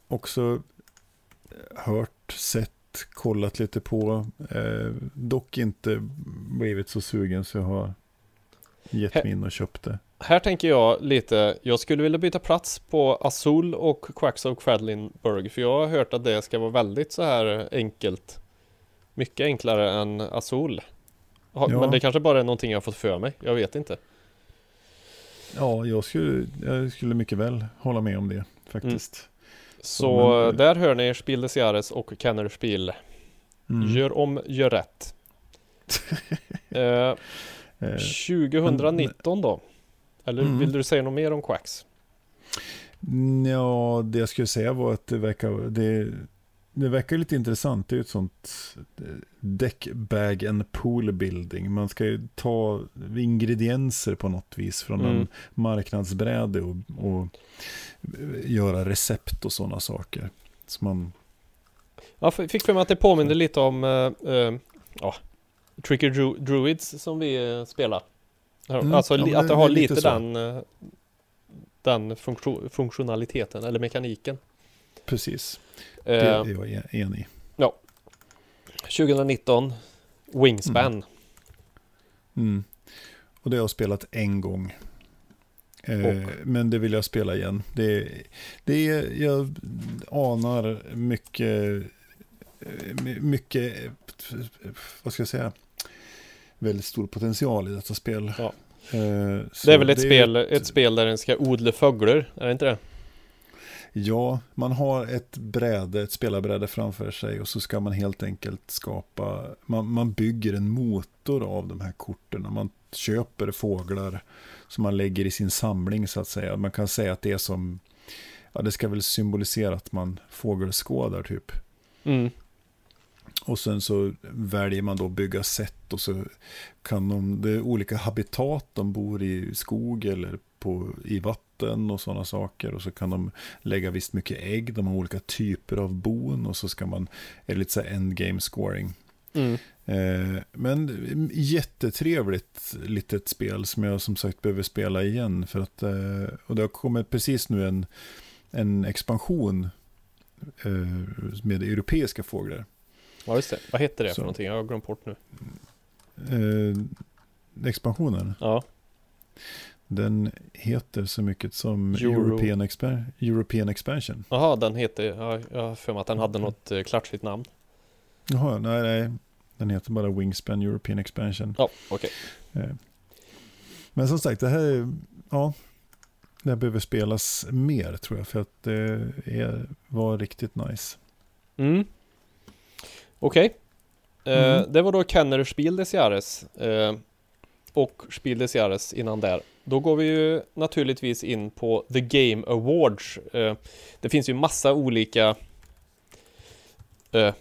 också hört, sett, kollat lite på. Eh, dock inte blivit så sugen så jag har gett mig in och köpt det. Här tänker jag lite, jag skulle vilja byta plats på Azul och Quacks of Quedlinburg för jag har hört att det ska vara väldigt så här enkelt. Mycket enklare än Azul. Ha, Ja. Men det kanske bara är någonting jag har fått för mig, jag vet inte. Ja, jag skulle, jag skulle mycket väl hålla med om det faktiskt. Så Men- där hör ni Spiel des Jahres och Kenner Spiel. Mm. Gör om, gör rätt. [LAUGHS] eh, Eh, 2019 då? Eller Mm. vill du säga något mer om Quacks? Ja, det jag skulle säga var att det verkar, det, det verkar lite intressant. Det är ju ett sånt eh, deck bag and pool building. Man ska ju ta ingredienser på något vis från Mm. en marknadsbräde och, och göra recept och sådana saker. Så man, Jag fick för mig att det påminner lite om eh, eh, ja, Tricker Dru- Druids som vi eh, spelar. Mm, Alltså ja, att det har lite lite den, eh, den funktio- funktionaliteten eller mekaniken. precis, Eh, det är jag en- enig i. 2019 Wingspan. Mm. Mm. Och det har jag spelat en gång. Eh, men det vill jag spela igen. Det, det är, jag anar mycket, eh, mycket, vad ska jag säga, väldigt stor potential i detta spel. Ja. Eh, det är väl ett, det spel, ett, ett spel där den ska odla fåglar, är det inte det? Ja, man har ett bräde, ett spelarbräde framför sig och så ska man helt enkelt skapa, man, man bygger en motor av de här korten. Man köper fåglar som man lägger i sin samling så att säga. Man kan säga att det är som, ja det ska väl symbolisera att man fågelskådar typ. Mm. Och sen så väljer man då bygga sätt och så kan de, det är olika habitat de bor i, skog eller på, i vatten och sådana saker. Och så kan de lägga visst mycket ägg, de har olika typer av bon och så ska man, är det lite så här endgame scoring. Mm. Eh, men jättetrevligt litet spel som jag som sagt behöver spela igen. För att, eh, och det har kommit precis nu en, en expansion eh, med europeiska fåglar. Ja just det, vad heter det så. för någonting? Jag har glömt bort nu. expansionen? Ja. Den heter så mycket som Euro... European, Exper European Expansion. Jaha, den heter, ja, jag har för mig att den hade något eh, klatschigt namn. Jaha, nej, nej. Den heter bara Wingspan European Expansion. Ja, okej. Okay. Eh. Men som sagt, det här ja, det här behöver spelas mer tror jag. För att det är, var riktigt nice. Mm. Okej. Okay. Eh, mm. det var då Kenner Spiel des Jahres. Och Spiel des Jahres innan där. Då går vi ju naturligtvis in på The Game Awards. Eh, det finns ju massa olika eh,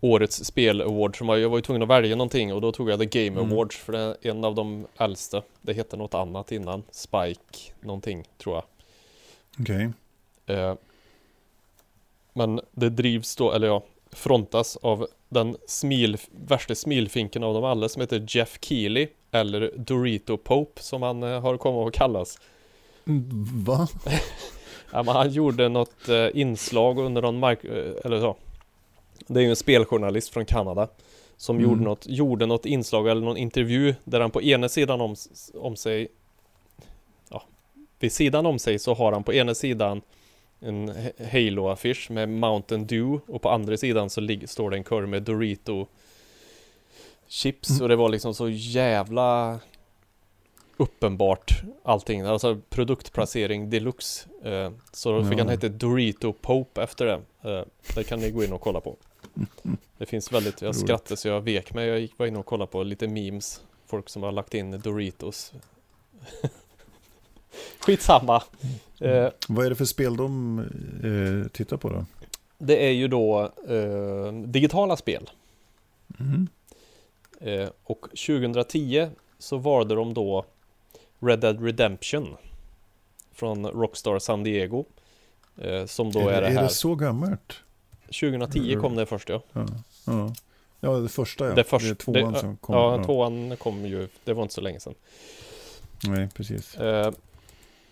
årets spel-award som jag var ju tvungen att välja någonting och då tog jag The Game mm. Awards för det är en av de äldsta. Det hette något annat innan. Spike någonting tror jag. Okej. Okay. Eh, men det drivs då, eller ja, frontas av den smil, värsta smilfinken av dem alla som heter Jeff Keely eller Dorito Pope som han eh, har kommit att kallas. Va? [LAUGHS] ja, men han gjorde något eh, inslag under någon mark... Eh, eller så. Det är ju en speljournalist från Kanada. Som mm. gjorde, något, gjorde något inslag eller någon intervju där han på ena sidan om, om sig Ja Vid sidan om sig så har han på ena sidan En Halo-affisch med Mountain Dew och på andra sidan så står det en korg med Dorito chips mm. och det var liksom så jävla uppenbart allting. Alltså produktplacering deluxe. Eh, så då fick han heta Dorito Pope efter det. Eh, det kan ni gå in och kolla på. [LAUGHS] Det finns väldigt, jag skrattade så jag vek mig. Jag gick bara in och kollade på lite memes. Folk som har lagt in Doritos. [LAUGHS] Skitsamma. Mm. Eh, Vad är det för spel de eh, tittar på då? Det är ju då eh, digitala spel. Mm. Eh, och 2010 så valde de då Red Dead Redemption från Rockstar San Diego. Eh, som då är, är det här. Är det så gammalt? 2010 kom det först ja. Ja, ja. ja det första ja. Det, först, det tvåan det, som kom. Ja, ja, tvåan kom ju, det var inte så länge sedan. Nej, precis. Eh,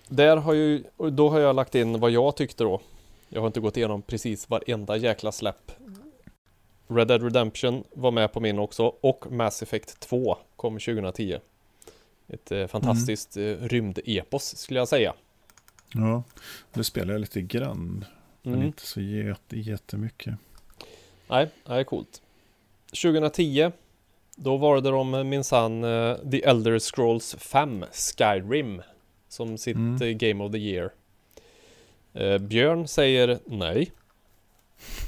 där har ju, då har jag lagt in vad jag tyckte då. Jag har inte gått igenom precis varenda jäkla släpp Red Dead Redemption var med på min också och Mass Effect 2 kom 2010. Ett eh, fantastiskt mm. eh, rymdepos skulle jag säga. Ja, det spelar jag lite grann. Men mm. inte så jätte, jättemycket. Nej, det är coolt. 2010 då var det de minsann uh, The Elder Scrolls 5 Skyrim som sitt mm. Game of the Year. Uh, Björn säger nej.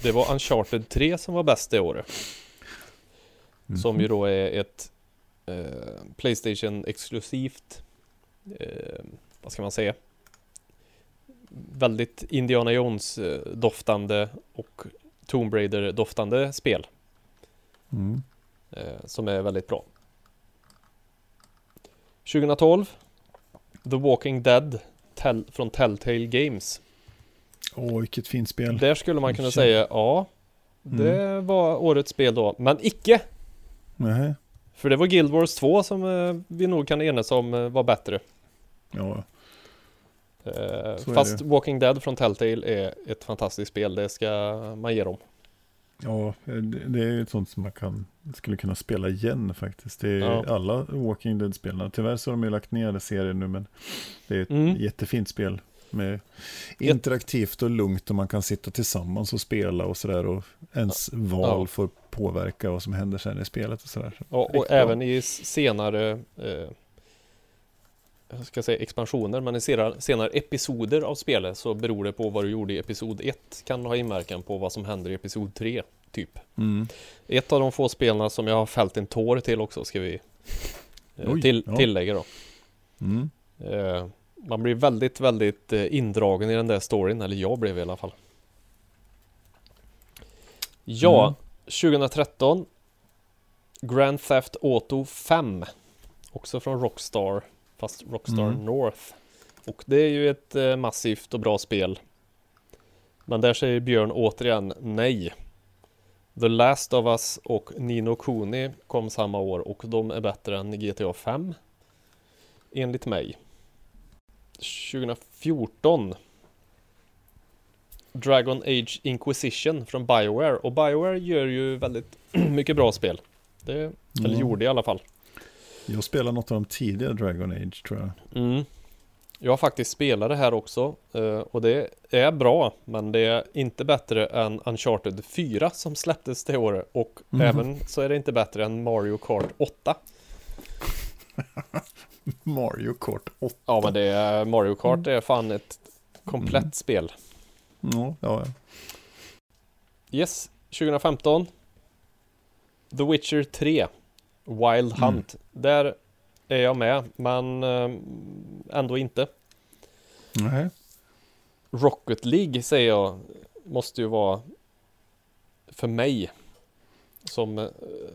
Det var Uncharted 3 som var bäst det året. Mm. Som ju då är ett eh, Playstation exklusivt eh, Vad ska man säga? Väldigt Indiana Jones doftande och Tomb Raider doftande spel. Mm. Eh, som är väldigt bra. 2012 The Walking Dead tell, från Telltale Games Åh, vilket fint spel. Där skulle man kunna säga, ja. Det mm. var årets spel då, men icke. Nej. För det var Guild Wars 2 som eh, vi nog kan enas om eh, var bättre. Ja. Eh, fast Walking Dead från Telltale är ett fantastiskt spel, det ska man ge dem. Ja, det det är ett sånt som man kan, skulle kunna spela igen faktiskt. Det är Ja. alla Walking Dead-spelarna. Tyvärr så har de ju lagt ner serien nu, men det är ett Mm. jättefint spel. Med interaktivt och lugnt och man kan sitta tillsammans och spela och sådär. Och ens val Ja. får påverka vad som händer sen i spelet och sådär. Ja, och Riktigt bra. även i senare eh, jag ska säga expansioner, men i senare, senare episoder av spelet så beror det på vad du gjorde i episod 1 kan ha inverkan på vad som händer i episod 3 typ. Mm. Ett av de få spelarna som jag har fällt en tår till också ska vi eh, till, tillägga då. Mm. Eh, man blir väldigt, väldigt eh, indragen i den där storyn, eller jag blev i alla fall. Ja, Mm. 2013 Grand Theft Auto 5 Också från Rockstar Fast Rockstar Mm. North Och det är ju ett eh, massivt och bra spel Men där säger Björn återigen nej The Last of Us och Nino Kuni kom samma år och de är bättre än GTA 5 Enligt mig 2014 Dragon Age Inquisition från Bioware och Bioware gör ju väldigt [CLEARS THROAT] mycket bra spel. Det, eller Ja. gjorde i alla fall. Jag spelade något av de tidiga Dragon Age tror jag. Mm. Jag har faktiskt spelat det här också eh, och det är bra men det är inte bättre än Uncharted 4 som släpptes det året och Mhm. även så är det inte bättre än Mario Kart 8. [LAUGHS] [LAUGHS] Mario Kart 8. Ja men det är Mario Kart är fan ett komplett Mm. spel. Ja, ja. Yes, 2015 The Witcher 3 Wild Mm. Hunt Där är jag med, men eh, ändå inte Nej. Rocket League säger jag Måste ju vara För mig Som eh,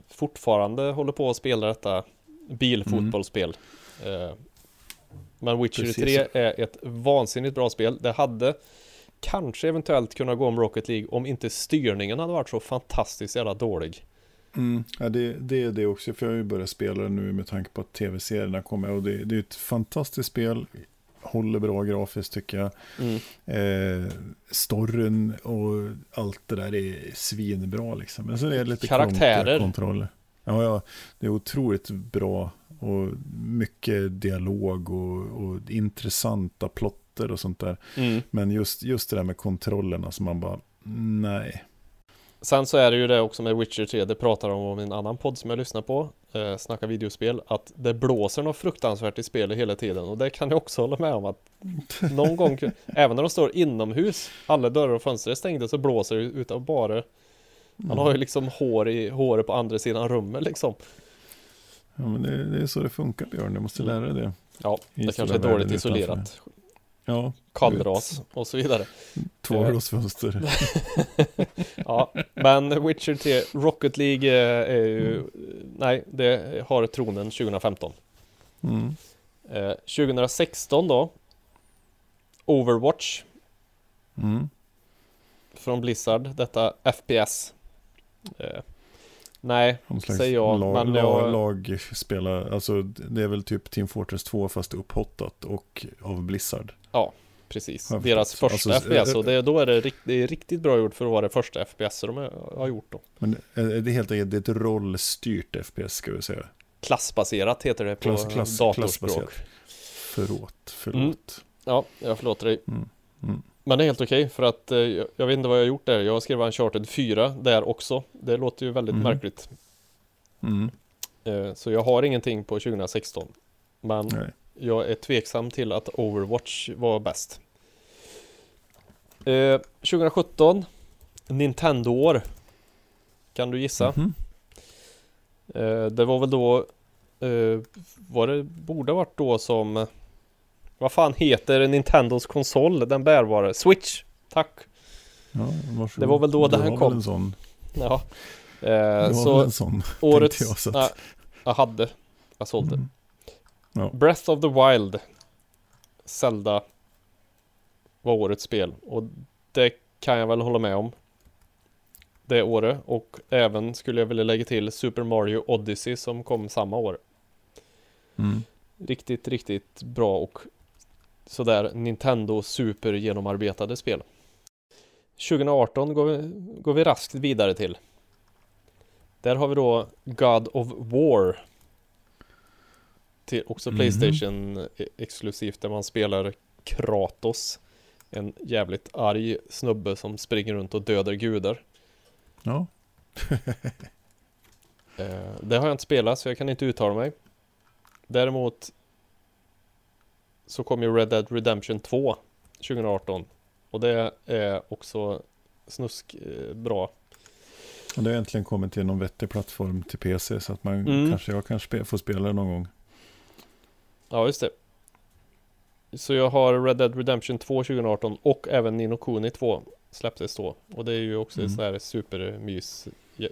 fortfarande håller på att spela detta Bilfotbollsspel Eh, Men Witcher Precis. 3 är ett vansinnigt bra spel Det hade Kanske eventuellt kunnat gå om Rocket League om inte styrningen hade varit så fantastiskt jävla dålig Mm, ja, det, det är det också, för jag har ju börjat spela det nu med tanke på att tv-serierna kommer. Och det, det är ett fantastiskt spel, håller bra grafiskt tycker jag. mm. Eh, storyn och allt det där är svinbra liksom. Men så är det lite Karaktärer. kontroller. Ja, ja, det är otroligt bra och mycket dialog och, och intressanta plotter och sånt där. Mm. Men just, just det där med kontrollerna som man bara, nej. Sen så är det ju det också med Witcher 3, det pratar de om i en annan podd som jag lyssnar på, eh, Snacka videospel, att det blåser något fruktansvärt i spelet hela tiden och det kan jag också hålla med om att någon gång, [LAUGHS] även när de står inomhus, alla dörrar och fönster är stängda så blåser det utav bara Man har ju liksom hår i håret på andra sidan rummet liksom. Ja, men det, det är så det funkar Björn, du måste lära dig det. Ja, I det kanske är dåligt utanför. isolerat. Ja, Kallras och så vidare. Tvåglasfönster. [LAUGHS] Ja, men Witcher 3, Rocket League eh, är ju Nej, det har tronen 2015 Mm. Eh, 2016 då. Overwatch. Mm. från Blizzard, detta FPS eh, Nej, säger jag, lag, men lag, jag, lagspela, alltså det är väl typ Team Fortress 2 fast upphottat och av Blizzard. precis, har jag deras första Alltså, FPS eh, och det, då är det, rikt, det är riktigt bra gjort för att vara det första FPS de har- gjort då Men är det helt enkelt ett rollstyrt FPS ska vi säga. Klassbaserat heter det på Klass- klass- datorspråk klassbaserat. Förlåt, förlåt. Ja, jag förlåter dig Mm, mm. Men det är helt okej för att eh, jag, vet inte vad jag har gjort där Jag skrev Uncharted 4 där också Det låter ju väldigt Mhm. märkligt Mm. eh, Så jag har ingenting på 2016 Men Nej. jag är tveksam till att Overwatch var bäst eh, 2017 Nintendo-år Kan du gissa? Mhm. Eh, det var väl då eh, Var det borde varit då som Vad fan heter Nintendos konsol? Den bärbara Switch Tack Ja, varsågod. Det var väl då Du den har väl kom. En sån. Ja Du eh, har väl Så en sån. årets jag, så att- Jag hade Jag sålde Mm. Ja. Breath of the Wild Zelda Var årets spel och det kan jag väl hålla med om Det året och även skulle jag vilja lägga till Super Mario Odyssey som kom samma år Mm. Riktigt, riktigt bra och sådär Nintendo super genomarbetade spel. 2018 går vi, går vi raskt vidare till. Där har vi då God of War. Till också Mhm. Playstation e- exklusivt där man spelar Kratos. En jävligt arg snubbe som springer runt och dödar gudar. Ja, [LAUGHS] Eh, det har jag inte spelat så jag kan inte uttala mig. Däremot så kom ju Red Dead Redemption 2 2018 och det är också snusk eh, bra. det har äntligen kommit till någon vettig plattform till PC så att man Mm. kanske, jag kanske får spela det någon gång. Ja, just det. Så jag har Red Dead Redemption 2 2018 och även Nino Kuni 2 släpptes då. Och det är ju också ett Mm. sånt här supermys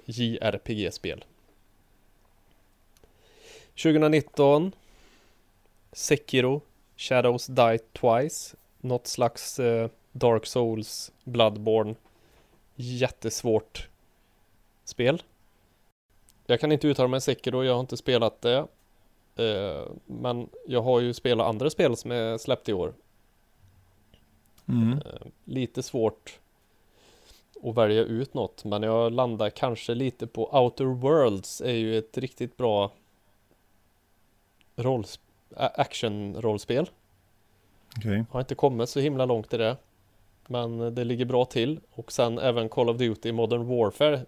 JRPG-spel. 2019 Sekiro Shadows Die Twice Något slags eh, Dark Souls Bloodborne. Jättesvårt spel. Jag kan inte uttala mig Sekiro, jag har inte spelat det. Eh, Men jag har ju spelat andra spel som är släppt i år. Mm. Eh, Lite svårt att välja ut något men jag landar kanske lite på Outer Worlds är ju ett riktigt bra rolls- a- action-rollspel. Okej. Har inte kommit så himla långt i det. Men det ligger bra till och sen även Call of Duty Modern Warfare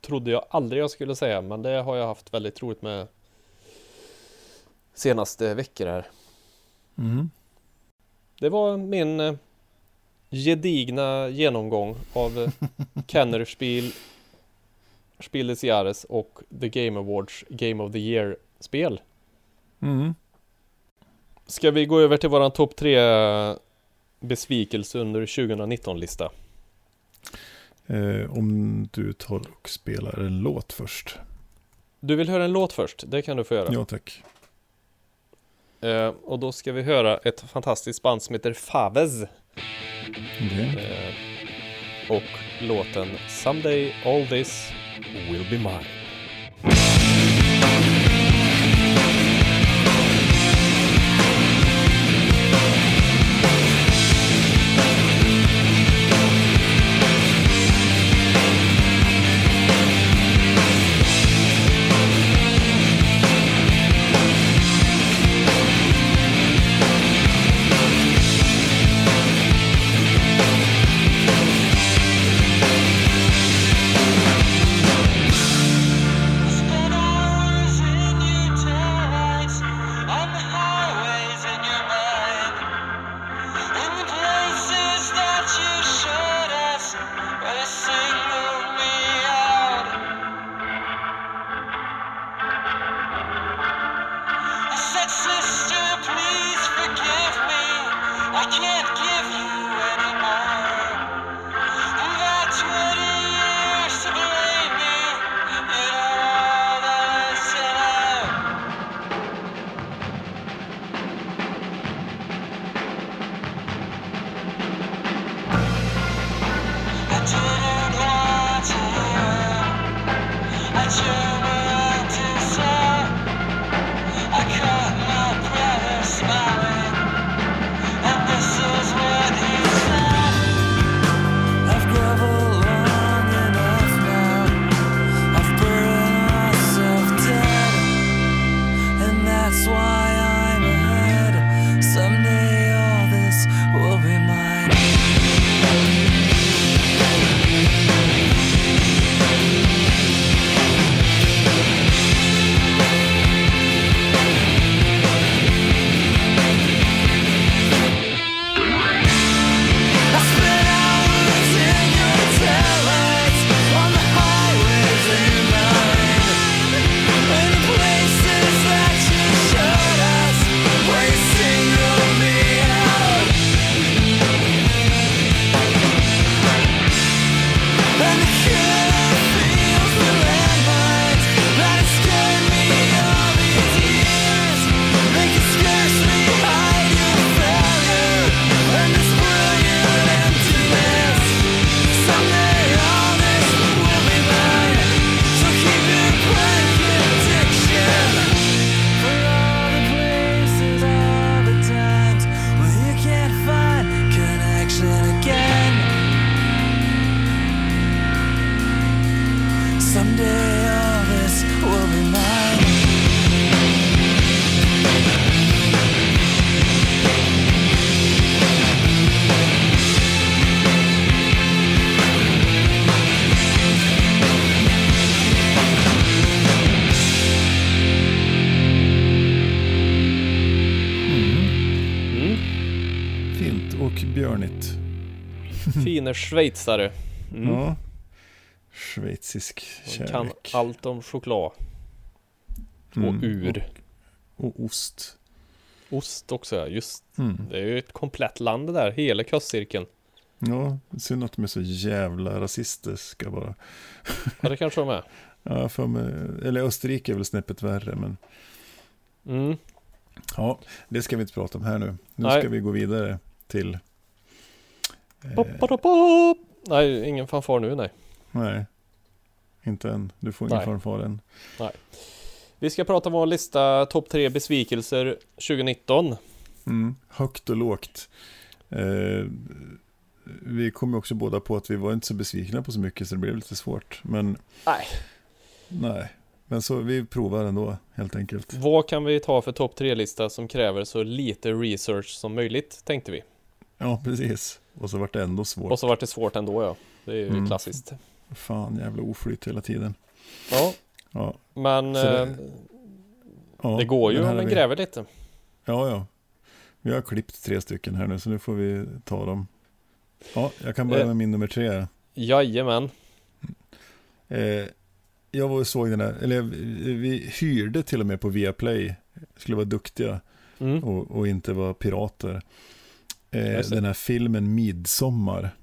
trodde jag aldrig jag skulle säga men det har jag haft väldigt roligt med senaste veckor här. Mm. Det var min eh, gedigna genomgång av eh, [LAUGHS] Kennerspiel, Spiel des Jahres och The Game Awards Game of the Year-spel. Mm. Ska vi gå över till våran topp tre besvikelse under 2019-lista? Eh, om du tar och spelar en låt först. Du vill höra en låt först? Det kan du få göra. Ja, tack. Eh, och då ska vi höra ett fantastiskt band som heter Favez. Okej. Eh, och låten Someday All This Will Be Mine. Schweizare. Mm. Ja. Schweizisk De kan kärlek. allt om choklad. Och Mm, ur. Och, och ost. Ost också ja, just Mm. det är ju ett komplett land det där, hela kustcirkeln. Ja, synd att de är så jävla rasistiska bara. Ja det kanske de är. [LAUGHS] Ja, för mig, eller Österrike är väl snäppet värre, men Mm. ja, det ska vi inte prata om här nu. Nu Nej. ska vi gå vidare till... Eh, Pop. Nej, ingen fanfar nu nej. nej, inte än. Du får ingen Nej. fanfar än. Vi ska prata om vår lista topp tre besvikelser 2019. Mm, högt och lågt. Eh, vi kom ju också båda på att vi var inte så besvikna på så mycket så det blev lite svårt. Men Nej. nej, men så vi provar ändå helt enkelt. Vad kan vi ta för topp tre-lista som kräver så lite research som möjligt, tänkte vi. Ja, precis. Och så vart det ändå svårt. Och så vart det svårt ändå ja. Det är ju Mm. klassiskt. Fan, jävla oflyt hela tiden. Ja, Ja, men det- eh, ja, det går ju om man vi- gräver lite. Ja, ja. Vi har klippt tre stycken här nu, så nu får vi ta dem. Ja, jag kan börja Eh. med min nummer tre. Jajamän. Eh, jag såg den här, eller vi, vi hyrde till och med på Viaplay. Skulle vara duktiga Mm. och, och inte vara pirater. Eh, den här filmen Midsommar.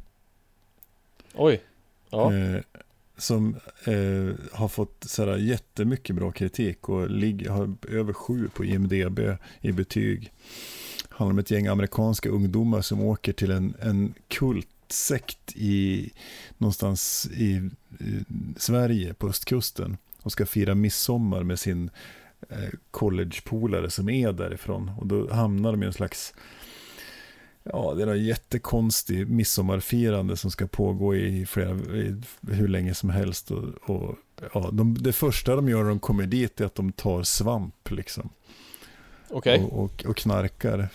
Oj. Ja. Eh, som eh, har fått sådär, jättemycket bra kritik och ligger, har över sju på IMDB i betyg. Handlar om ett gäng amerikanska ungdomar som åker till en, en kultsekt i, någonstans i, i Sverige på östkusten och ska fira midsommar med sin eh, collegepolare som är därifrån. Och då hamnar de i en slags Ja, det är en jättekonstig midsommarfirande som ska pågå i flera, i hur länge som helst. Och, och, ja, de, det första de gör när de kommer dit är att de tar svamp liksom. Okej. Och, och, och knarkar.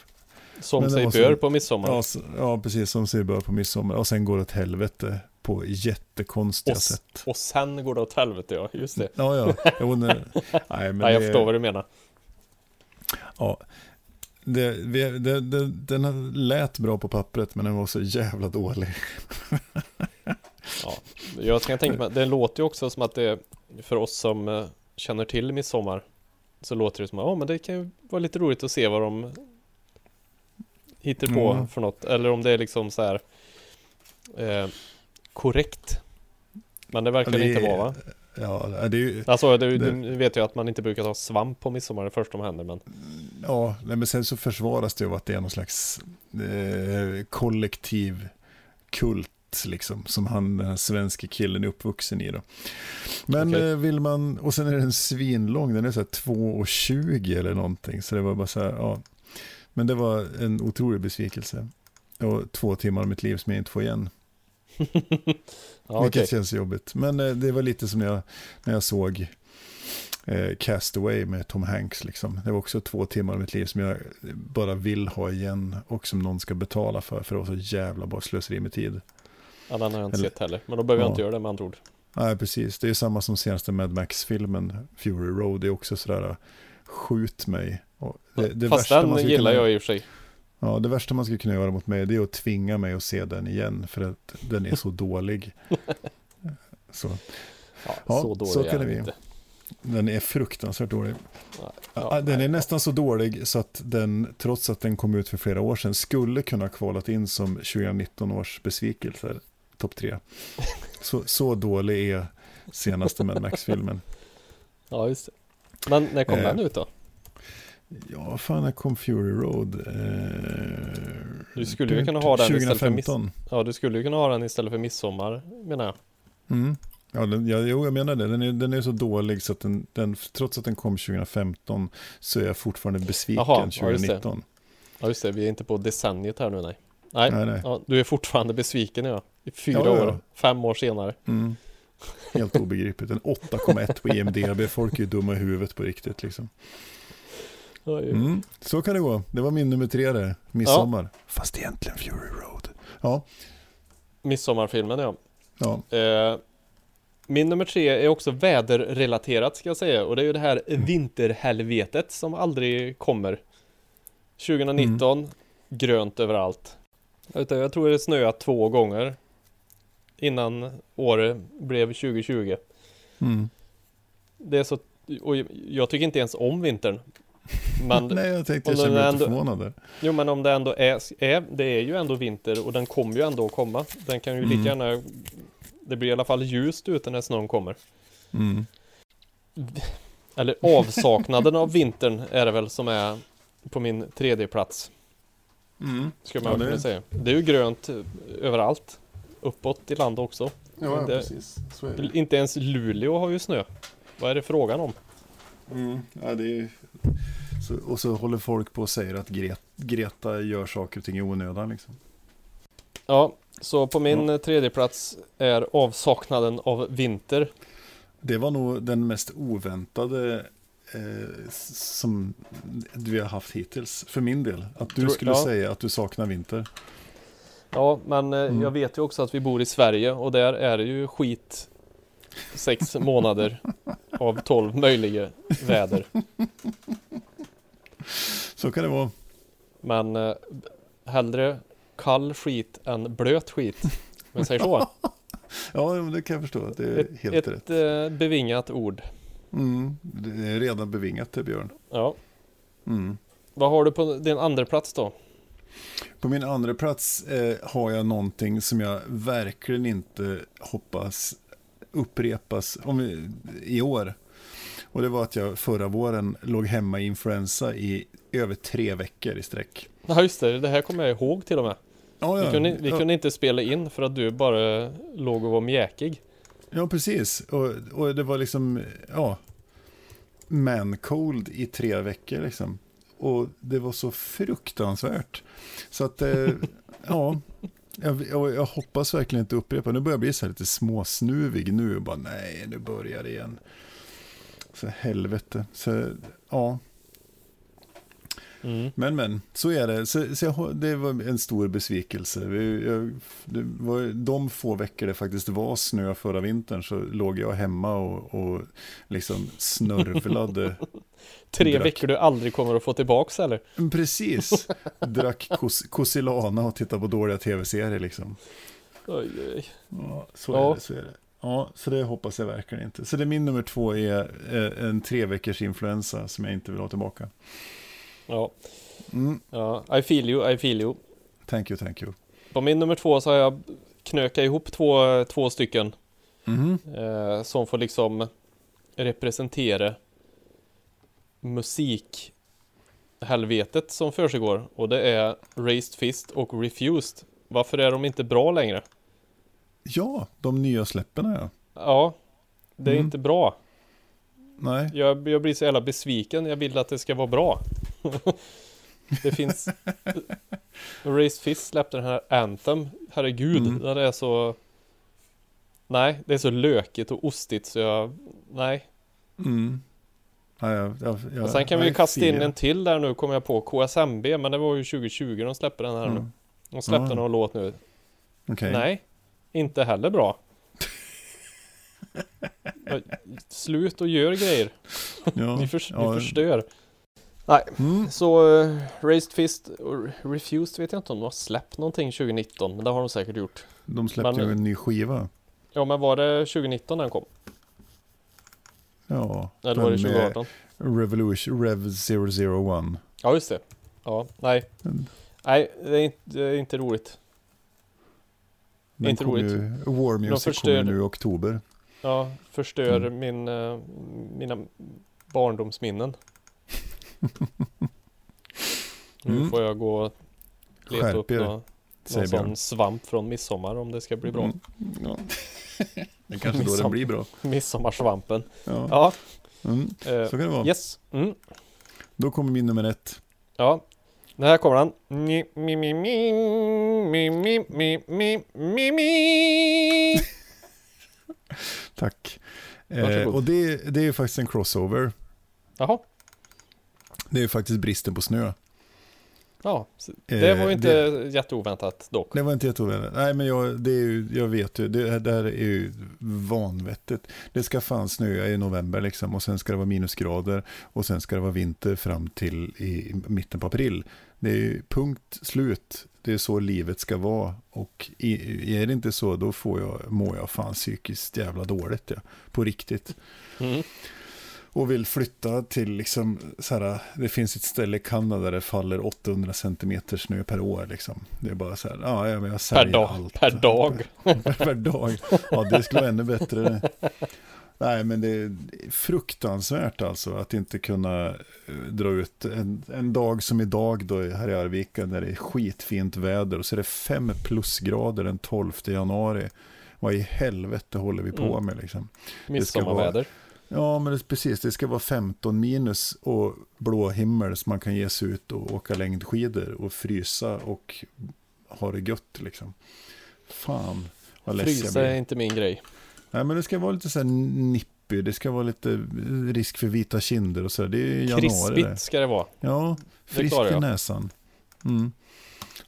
Som men sig bör på midsommar. Ja, ja, precis som sig bör på midsommar. Och sen går det åt helvete på jättekonstiga Och sätt. Och sen går det åt helvete ja, just det. Ja, ja. Jo, nej, [LAUGHS] nej, men Nej, jag det- förstår vad du menar. Ja, det, vi, det, det, den lät bra på pappret men den var så jävla dålig. [LAUGHS] Ja, jag kan tänka mig, det låter ju också som att det för oss som eh, känner till midsommar så låter det som att ja, men det kan ju vara lite roligt att se vad de hittar på Mm. för något. Eller om det är liksom så här eh, korrekt. Men det verkar det, inte vara va? Ja, det är ju, Alltså du, det- du vet ju att man inte brukar ta svamp på midsommar det första som händer men ja nej, men sen så försvaras det av att det är någon slags eh, kollektiv kult liksom, som han, den här svenska killen är uppvuxen i då. Men Okej. eh, vill man, och sen är den svinlång, den är så här 2,20 eller någonting, så det var bara så här, ja. Men det var en otrolig besvikelse. Och två timmar av mitt liv som jag inte får igen. [LAUGHS] ja, Vilket okej. känns jobbigt. Men eh, det var lite som när jag, när jag såg eh, Castaway med Tom Hanks. Liksom. Det var också två timmar av mitt liv som jag bara vill ha igen och som någon ska betala för. För det var så jävla bara slöseri med tid. Ja, den har jag inte Eller- sett heller. Men då behöver jag Ja. inte göra det med andra ord. Nej, precis. Det är samma som senaste Mad Max-filmen, Fury Road. Det är också sådär, skjut mig. Det, det Fast den gillar kunna, jag i och för sig. Ja, det värsta man skulle kunna göra mot mig det är att tvinga mig att se den igen. För att den är så [LAUGHS] dålig. Så. Ja, Ja, så dålig så är kan det bli. inte. Den är fruktansvärt dålig. Ja, Ja, den är nästan så dålig så att den, trots att den kom ut för flera år sedan, skulle kunna kvalat in som 2019 års besvikelser, topp tre. [LAUGHS] Så, så dålig är senaste Mad Max-filmen. Ja, just det. Men när kom Eh, den ut då? Ja, fan, när kom Fury Road? Eh, Du skulle ju kunna ha den istället för 2015. Ja, du skulle ju kunna ha den istället för midsommar, menar jag. Mm. Ja, den, ja, jo, jag menar det. Den är, den är så dålig så att den, den, trots att den kom 2015 så är jag fortfarande besviken ja, det. 2019. Ja, just det. Vi är inte på decenniet här nu, nej. Nej, Nej, nej. Ja, du är fortfarande besviken, ja. I fyra Ja, ja, ja. år, fem år senare. Mm. Helt obegripligt. En 8,1 på IMDB. Folk är ju dumma i huvudet på riktigt liksom. Mm. Så kan det gå. Det var min nummer tre det. Midsommar. Fast egentligen Fury Road. Ja, Midsommarfilmen, ja. ja. Eh, min nummer tre är också väderrelaterat, ska jag säga. Och det är ju det här vinterhelvetet som aldrig kommer. 2019, Mm. grönt överallt. Jag tror det snöade två gånger innan året blev 2020. Mm. Det är så, och jag tycker inte ens om vintern. Men, [LAUGHS] Nej, jag tänkte jag känner mig inte ändå- förvånad jo men om det ändå är, är, det är ju ändå vinter och den kommer ju ändå komma. Den kan ju Mm. lika gärna, det blir i alla fall ljust ute när snön kommer. Mm. Eller avsaknaden av vintern är det väl som är på min tredje plats. Mm. Skulle man Ja, kunna säga. Det är ju grönt eh, överallt. Uppåt i landet också. Ja, precis. Så är det. Inte ens Luleå har ju snö. Vad är det frågan om? Mm. Ja, det är... så, och så håller folk på och säger att Gret, Greta gör saker och ting i onödan. Liksom. Ja, så på min ja. tredje plats är avsaknaden av vinter. Det var nog den mest oväntade eh, som vi har haft hittills. För min del. Att du skulle ja. säga att du saknar vinter. Ja, men eh, Mm. jag vet ju också att vi bor i Sverige och där är det ju skit sex månader av tolv möjliga väder. Så kan det vara. Men eh, hellre kall skit än blöt skit. Men säger så. [LAUGHS] Ja, men det kan jag förstå. att Det är Ett, helt ett rätt. eh, bevingat ord. Mm. Det är redan bevingat det, Björn. Ja. Mm. Vad har du på din andra plats då? På min andra plats eh, har jag någonting som jag verkligen inte hoppas upprepas om vi, i år. Och det var att jag förra våren låg hemma i influensa i över tre veckor i sträck. Ja just det, det här kommer jag ihåg till och med. Ja, Vi, ja. kunde, vi ja, kunde inte spela in för att du bara låg och var mjäkig. ja precis. Och, och det var liksom, ja, man cold i tre veckor liksom. Och det var så fruktansvärt. Så att, eh, [LAUGHS] ja, jag, jag, jag hoppas verkligen inte upprepa. Nu börjar jag bli så här lite småsnuvig nu. Bara, nej, nu börjar det igen. Så helvete. Så, ja, Mm. men men, så är det. Så, så jag, det var en stor besvikelse. Vi, jag, det var de få veckor det faktiskt var snö förra vintern så låg jag hemma och, och liksom snörvlade. [LAUGHS] Tre Drack. veckor du aldrig kommer att få tillbaks eller? Precis, drack kos, Kosilana och tittade på dåliga tv-serier liksom. Oj, oj. Ja, så Ja. är det. Så är det. Ja, så det hoppas jag verkligen inte. Så det min nummer två är eh, en tre veckors influensa som jag inte vill ha tillbaka. Ja, Mm, ja, I feel you, I feel you. thank you, thank you. På min nummer två så har jag knökat ihop två, två stycken Mhm. eh, som får liksom representera musikhelvetet som försiggår och det är Raised Fist och Refused. Varför är de inte bra längre? Ja, de nya släppen ja. Ja, det är Mm. inte bra. Nej, Jag, jag blir så jävla besviken. Jag vill att det ska vara bra. Det finns... Raised Fist släppte den här Anthem. Herregud, Mm. den är så... Nej, det är så lökigt och ostigt så jag... Nej. Mm. Ja, ja, ja, ja, och sen kan vi ju kasta in en till där nu, kommer jag på. KSMB, men det var ju 2020 de släppte den här ja. nu. De släppte Ja. någon låt nu. Okej. Nej, inte heller bra. [LAUGHS] Slut och gör grejer. Ja, [LAUGHS] Ni, förs- ja, ni förstör. Nej, Mm. Så uh, Raised Fist och Refused vet jag inte om de har släppt någonting 2019 Men det har de säkert gjort De släppte Men- ju en ny skiva. Ja men var det 2019 den kom? Ja, Eller var det den med 2018? Revolution, Rev 001. Ja just det Ja, nej Den, Nej, det är inte, det är inte roligt den Inte roligt. Ju, War Music förstör- kommer nu i oktober. Ja, förstör Mm. min, eh, mina barndomsminnen [LAUGHS] Nu Mm. får jag gå och leta Skärp upp er, någon, sån svamp från midsommar om det ska bli bra Mm. Ja. det är kanske då den blir bra. Midsommarsvampen Ja. Ja, Mm. eh, Så kan det vara. yes mm. Då kommer min nummer ett. Ja, den här kommer han. Mi, mi, mi, mi, mi, mi, mi, mi, mi, mi. [LAUGHS] Tack. Eh, och det, det är faktiskt en crossover. Jaha, Det är faktiskt bristen på snö. Ja, det var ju Eh, inte det- jätteoväntat dock. Det var inte jätteoväntat. Nej, men jag, det är ju, jag vet ju, det här är ju vanvettigt. Det ska fan snöa i november liksom och sen ska det vara minusgrader och sen ska det vara vinter fram till i, mitten på april. Det är ju punkt slut. Det är så livet ska vara och är det inte så då får jag, mår jag fan psykiskt jävla dåligt. Ja. På riktigt. Mm. Och vill flytta till liksom så här, det finns ett ställe i Kanada där det faller 800 centimeter snö per år liksom. Det är bara så här, ja, jag Per säljer dag. allt. Per dag. [LAUGHS] per, per dag. Ja, det skulle vara ännu bättre. Nej, men det är fruktansvärt alltså att inte kunna eh, dra ut en, en dag som idag då här i Arvika när det är skitfint väder och så är det fem plusgrader den 12 januari. Vad i helvete håller vi på Mm. med liksom? Midsommarväder. Ja, men det, precis. Det ska vara 15 minus och blå himmel så man kan ge sig ut och åka längdskidor och frysa och ha det gött liksom. Fan, vad less Frysa är inte min grej. Nej, men det ska vara lite så här nippy. Det ska vara lite risk för vita kinder och så. här. Det är januari. Krispigt ska det vara. Ja, frisk i jag. näsan. Mm.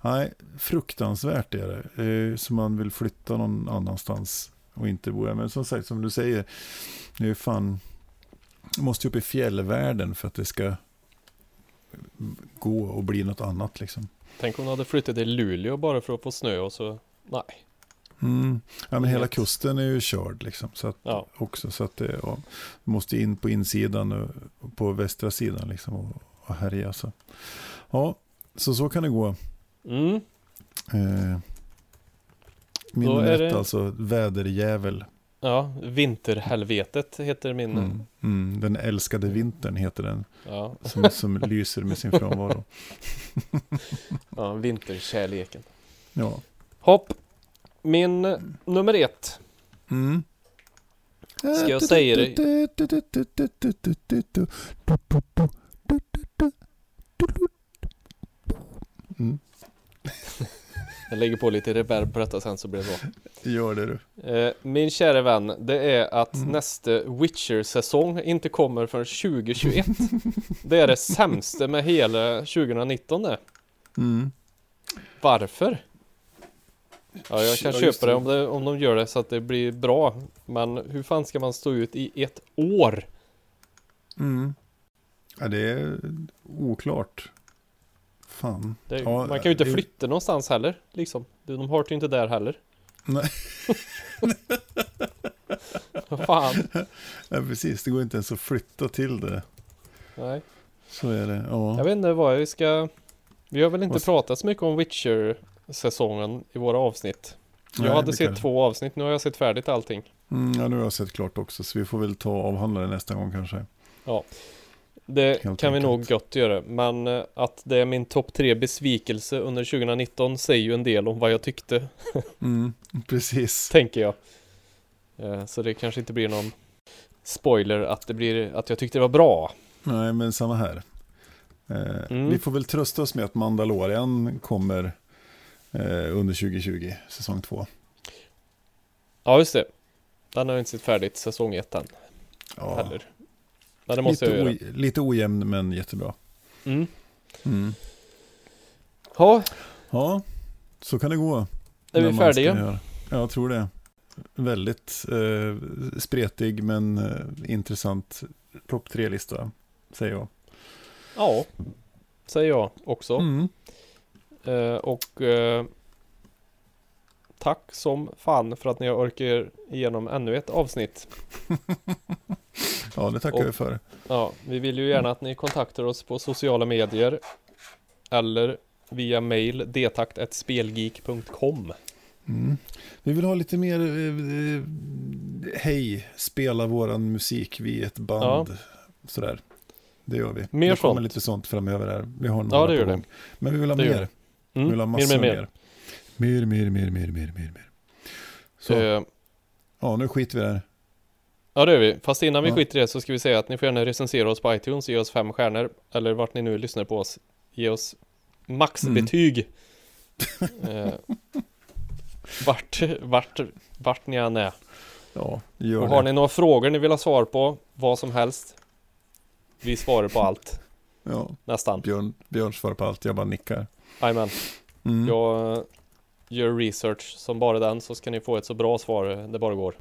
Nej, fruktansvärt är det. Eh, Så man vill flytta någon annanstans och inte bo där. Men som sagt, som du säger, det är fan, måste upp i fjällvärlden för att det ska gå och bli något annat liksom. Tänk om du hade flyttat till Luleå bara för att få snö och så... Nej. Mm. Ja, men hela kusten är ju körd liksom. Så att, Ja. också, så att det ja, måste in på insidan och på västra sidan liksom och, och härja. Så. Ja, så så kan det gå. Mm. Eh, min ett det- alltså, väderjävel. Ja, Vinterhelvetet heter min... Mm. Mm, den älskade vintern heter den, Ja, som, som [LAUGHS] lyser med sin frånvaro. [LAUGHS] ja, vinterkärleken. Ja. Hopp. Min nummer ett. Mm. Ska jag säga det? Mm, Jag lägger på lite reverb på detta sen så blir det bra. gör det du. Eh, Min kära vän, det är att Mm. nästa Witcher-säsong inte kommer förrän 2021. [LAUGHS] Det är det sämsta med hela 2019 det. Mm. Varför? Ja, jag kan Ja, köpa det. om, det om de gör det så att det blir bra. Men hur fan ska man stå ut i ett år? Mm. Ja, det är oklart. Fan. Det, Ja, man kan ju inte det- flytta någonstans heller. Liksom. De har det ju inte där heller. Nej. [LAUGHS] Vad fan? Ja, precis. Det går inte ens att flytta till det. Nej. Så är det. Ja. Jag vet inte vad vi ska... Vi har väl inte Vad- pratat så mycket om Witcher-säsongen i våra avsnitt. Jag Nej, hade sett kan- två avsnitt, nu har jag sett färdigt allting. Mm, ja, nu har jag sett klart också, så vi får väl ta och avhandla det nästa gång kanske. Det Helt kan vi nog enkelt. gott göra, men eh, att det är min topp tre besvikelse under 2019 säger ju en del om vad jag tyckte, [LAUGHS] Mm, precis. tänker jag. Eh, Så det kanske inte blir någon spoiler att det blir att jag tyckte det var bra. Nej, men samma här. Eh, Mm. Vi får väl trösta oss med att Mandalorian kommer eh, under 2020, säsong två. Ja, just det. Den har inte sett färdigt säsong ett än Ja, heller. Men det måste lite, jag göra. lite ojämn, men jättebra. Mm. Mm. Ja, Ja, så kan det gå. är vi färdiga? Ja, jag tror det. Väldigt eh, spretig men eh, intressant topp tre-lista, säger jag. Ja, säger jag också. Mm. Eh, och eh, tack som fan för att ni har orkat igenom ännu ett avsnitt. [LAUGHS] Ja, det tackar Och- vi för. Ja, vi vill ju gärna att ni kontaktar oss på sociala medier eller via mail detakt.spelgeek.com Mm. Vi vill ha lite mer, eh, eh, hej, spela våran musik, vi är ett band. Sådär. Det gör vi. Mer det kommer sånt. lite sånt framöver här. Vi har några Ja, det på gör det. gång. Men vi vill ha Det mer. det. Vi vill ha Mm, massor mer, mer, mer. Mer, mer, mer, mer, mer, mer, mer. Så, Eh, ja, nu skiter vi där. Ja, det gör vi. Fast innan vi Ja. skiter i det så ska vi säga att ni får gärna recensera oss på iTunes, ge oss fem stjärnor eller vart ni nu lyssnar på oss. Ge oss maxbetyg. Mm. [LAUGHS] eh, vart, vart, vart ni än är. Ja, gör Och det. har ni några frågor ni vill ha svar på, vad som helst. Vi svarar på allt. Ja, nästan. Björn, Björn svarar på allt, jag bara nickar. Jajamän. Mm. Jag gör research som bara den så ska ni få ett så bra svar det bara går.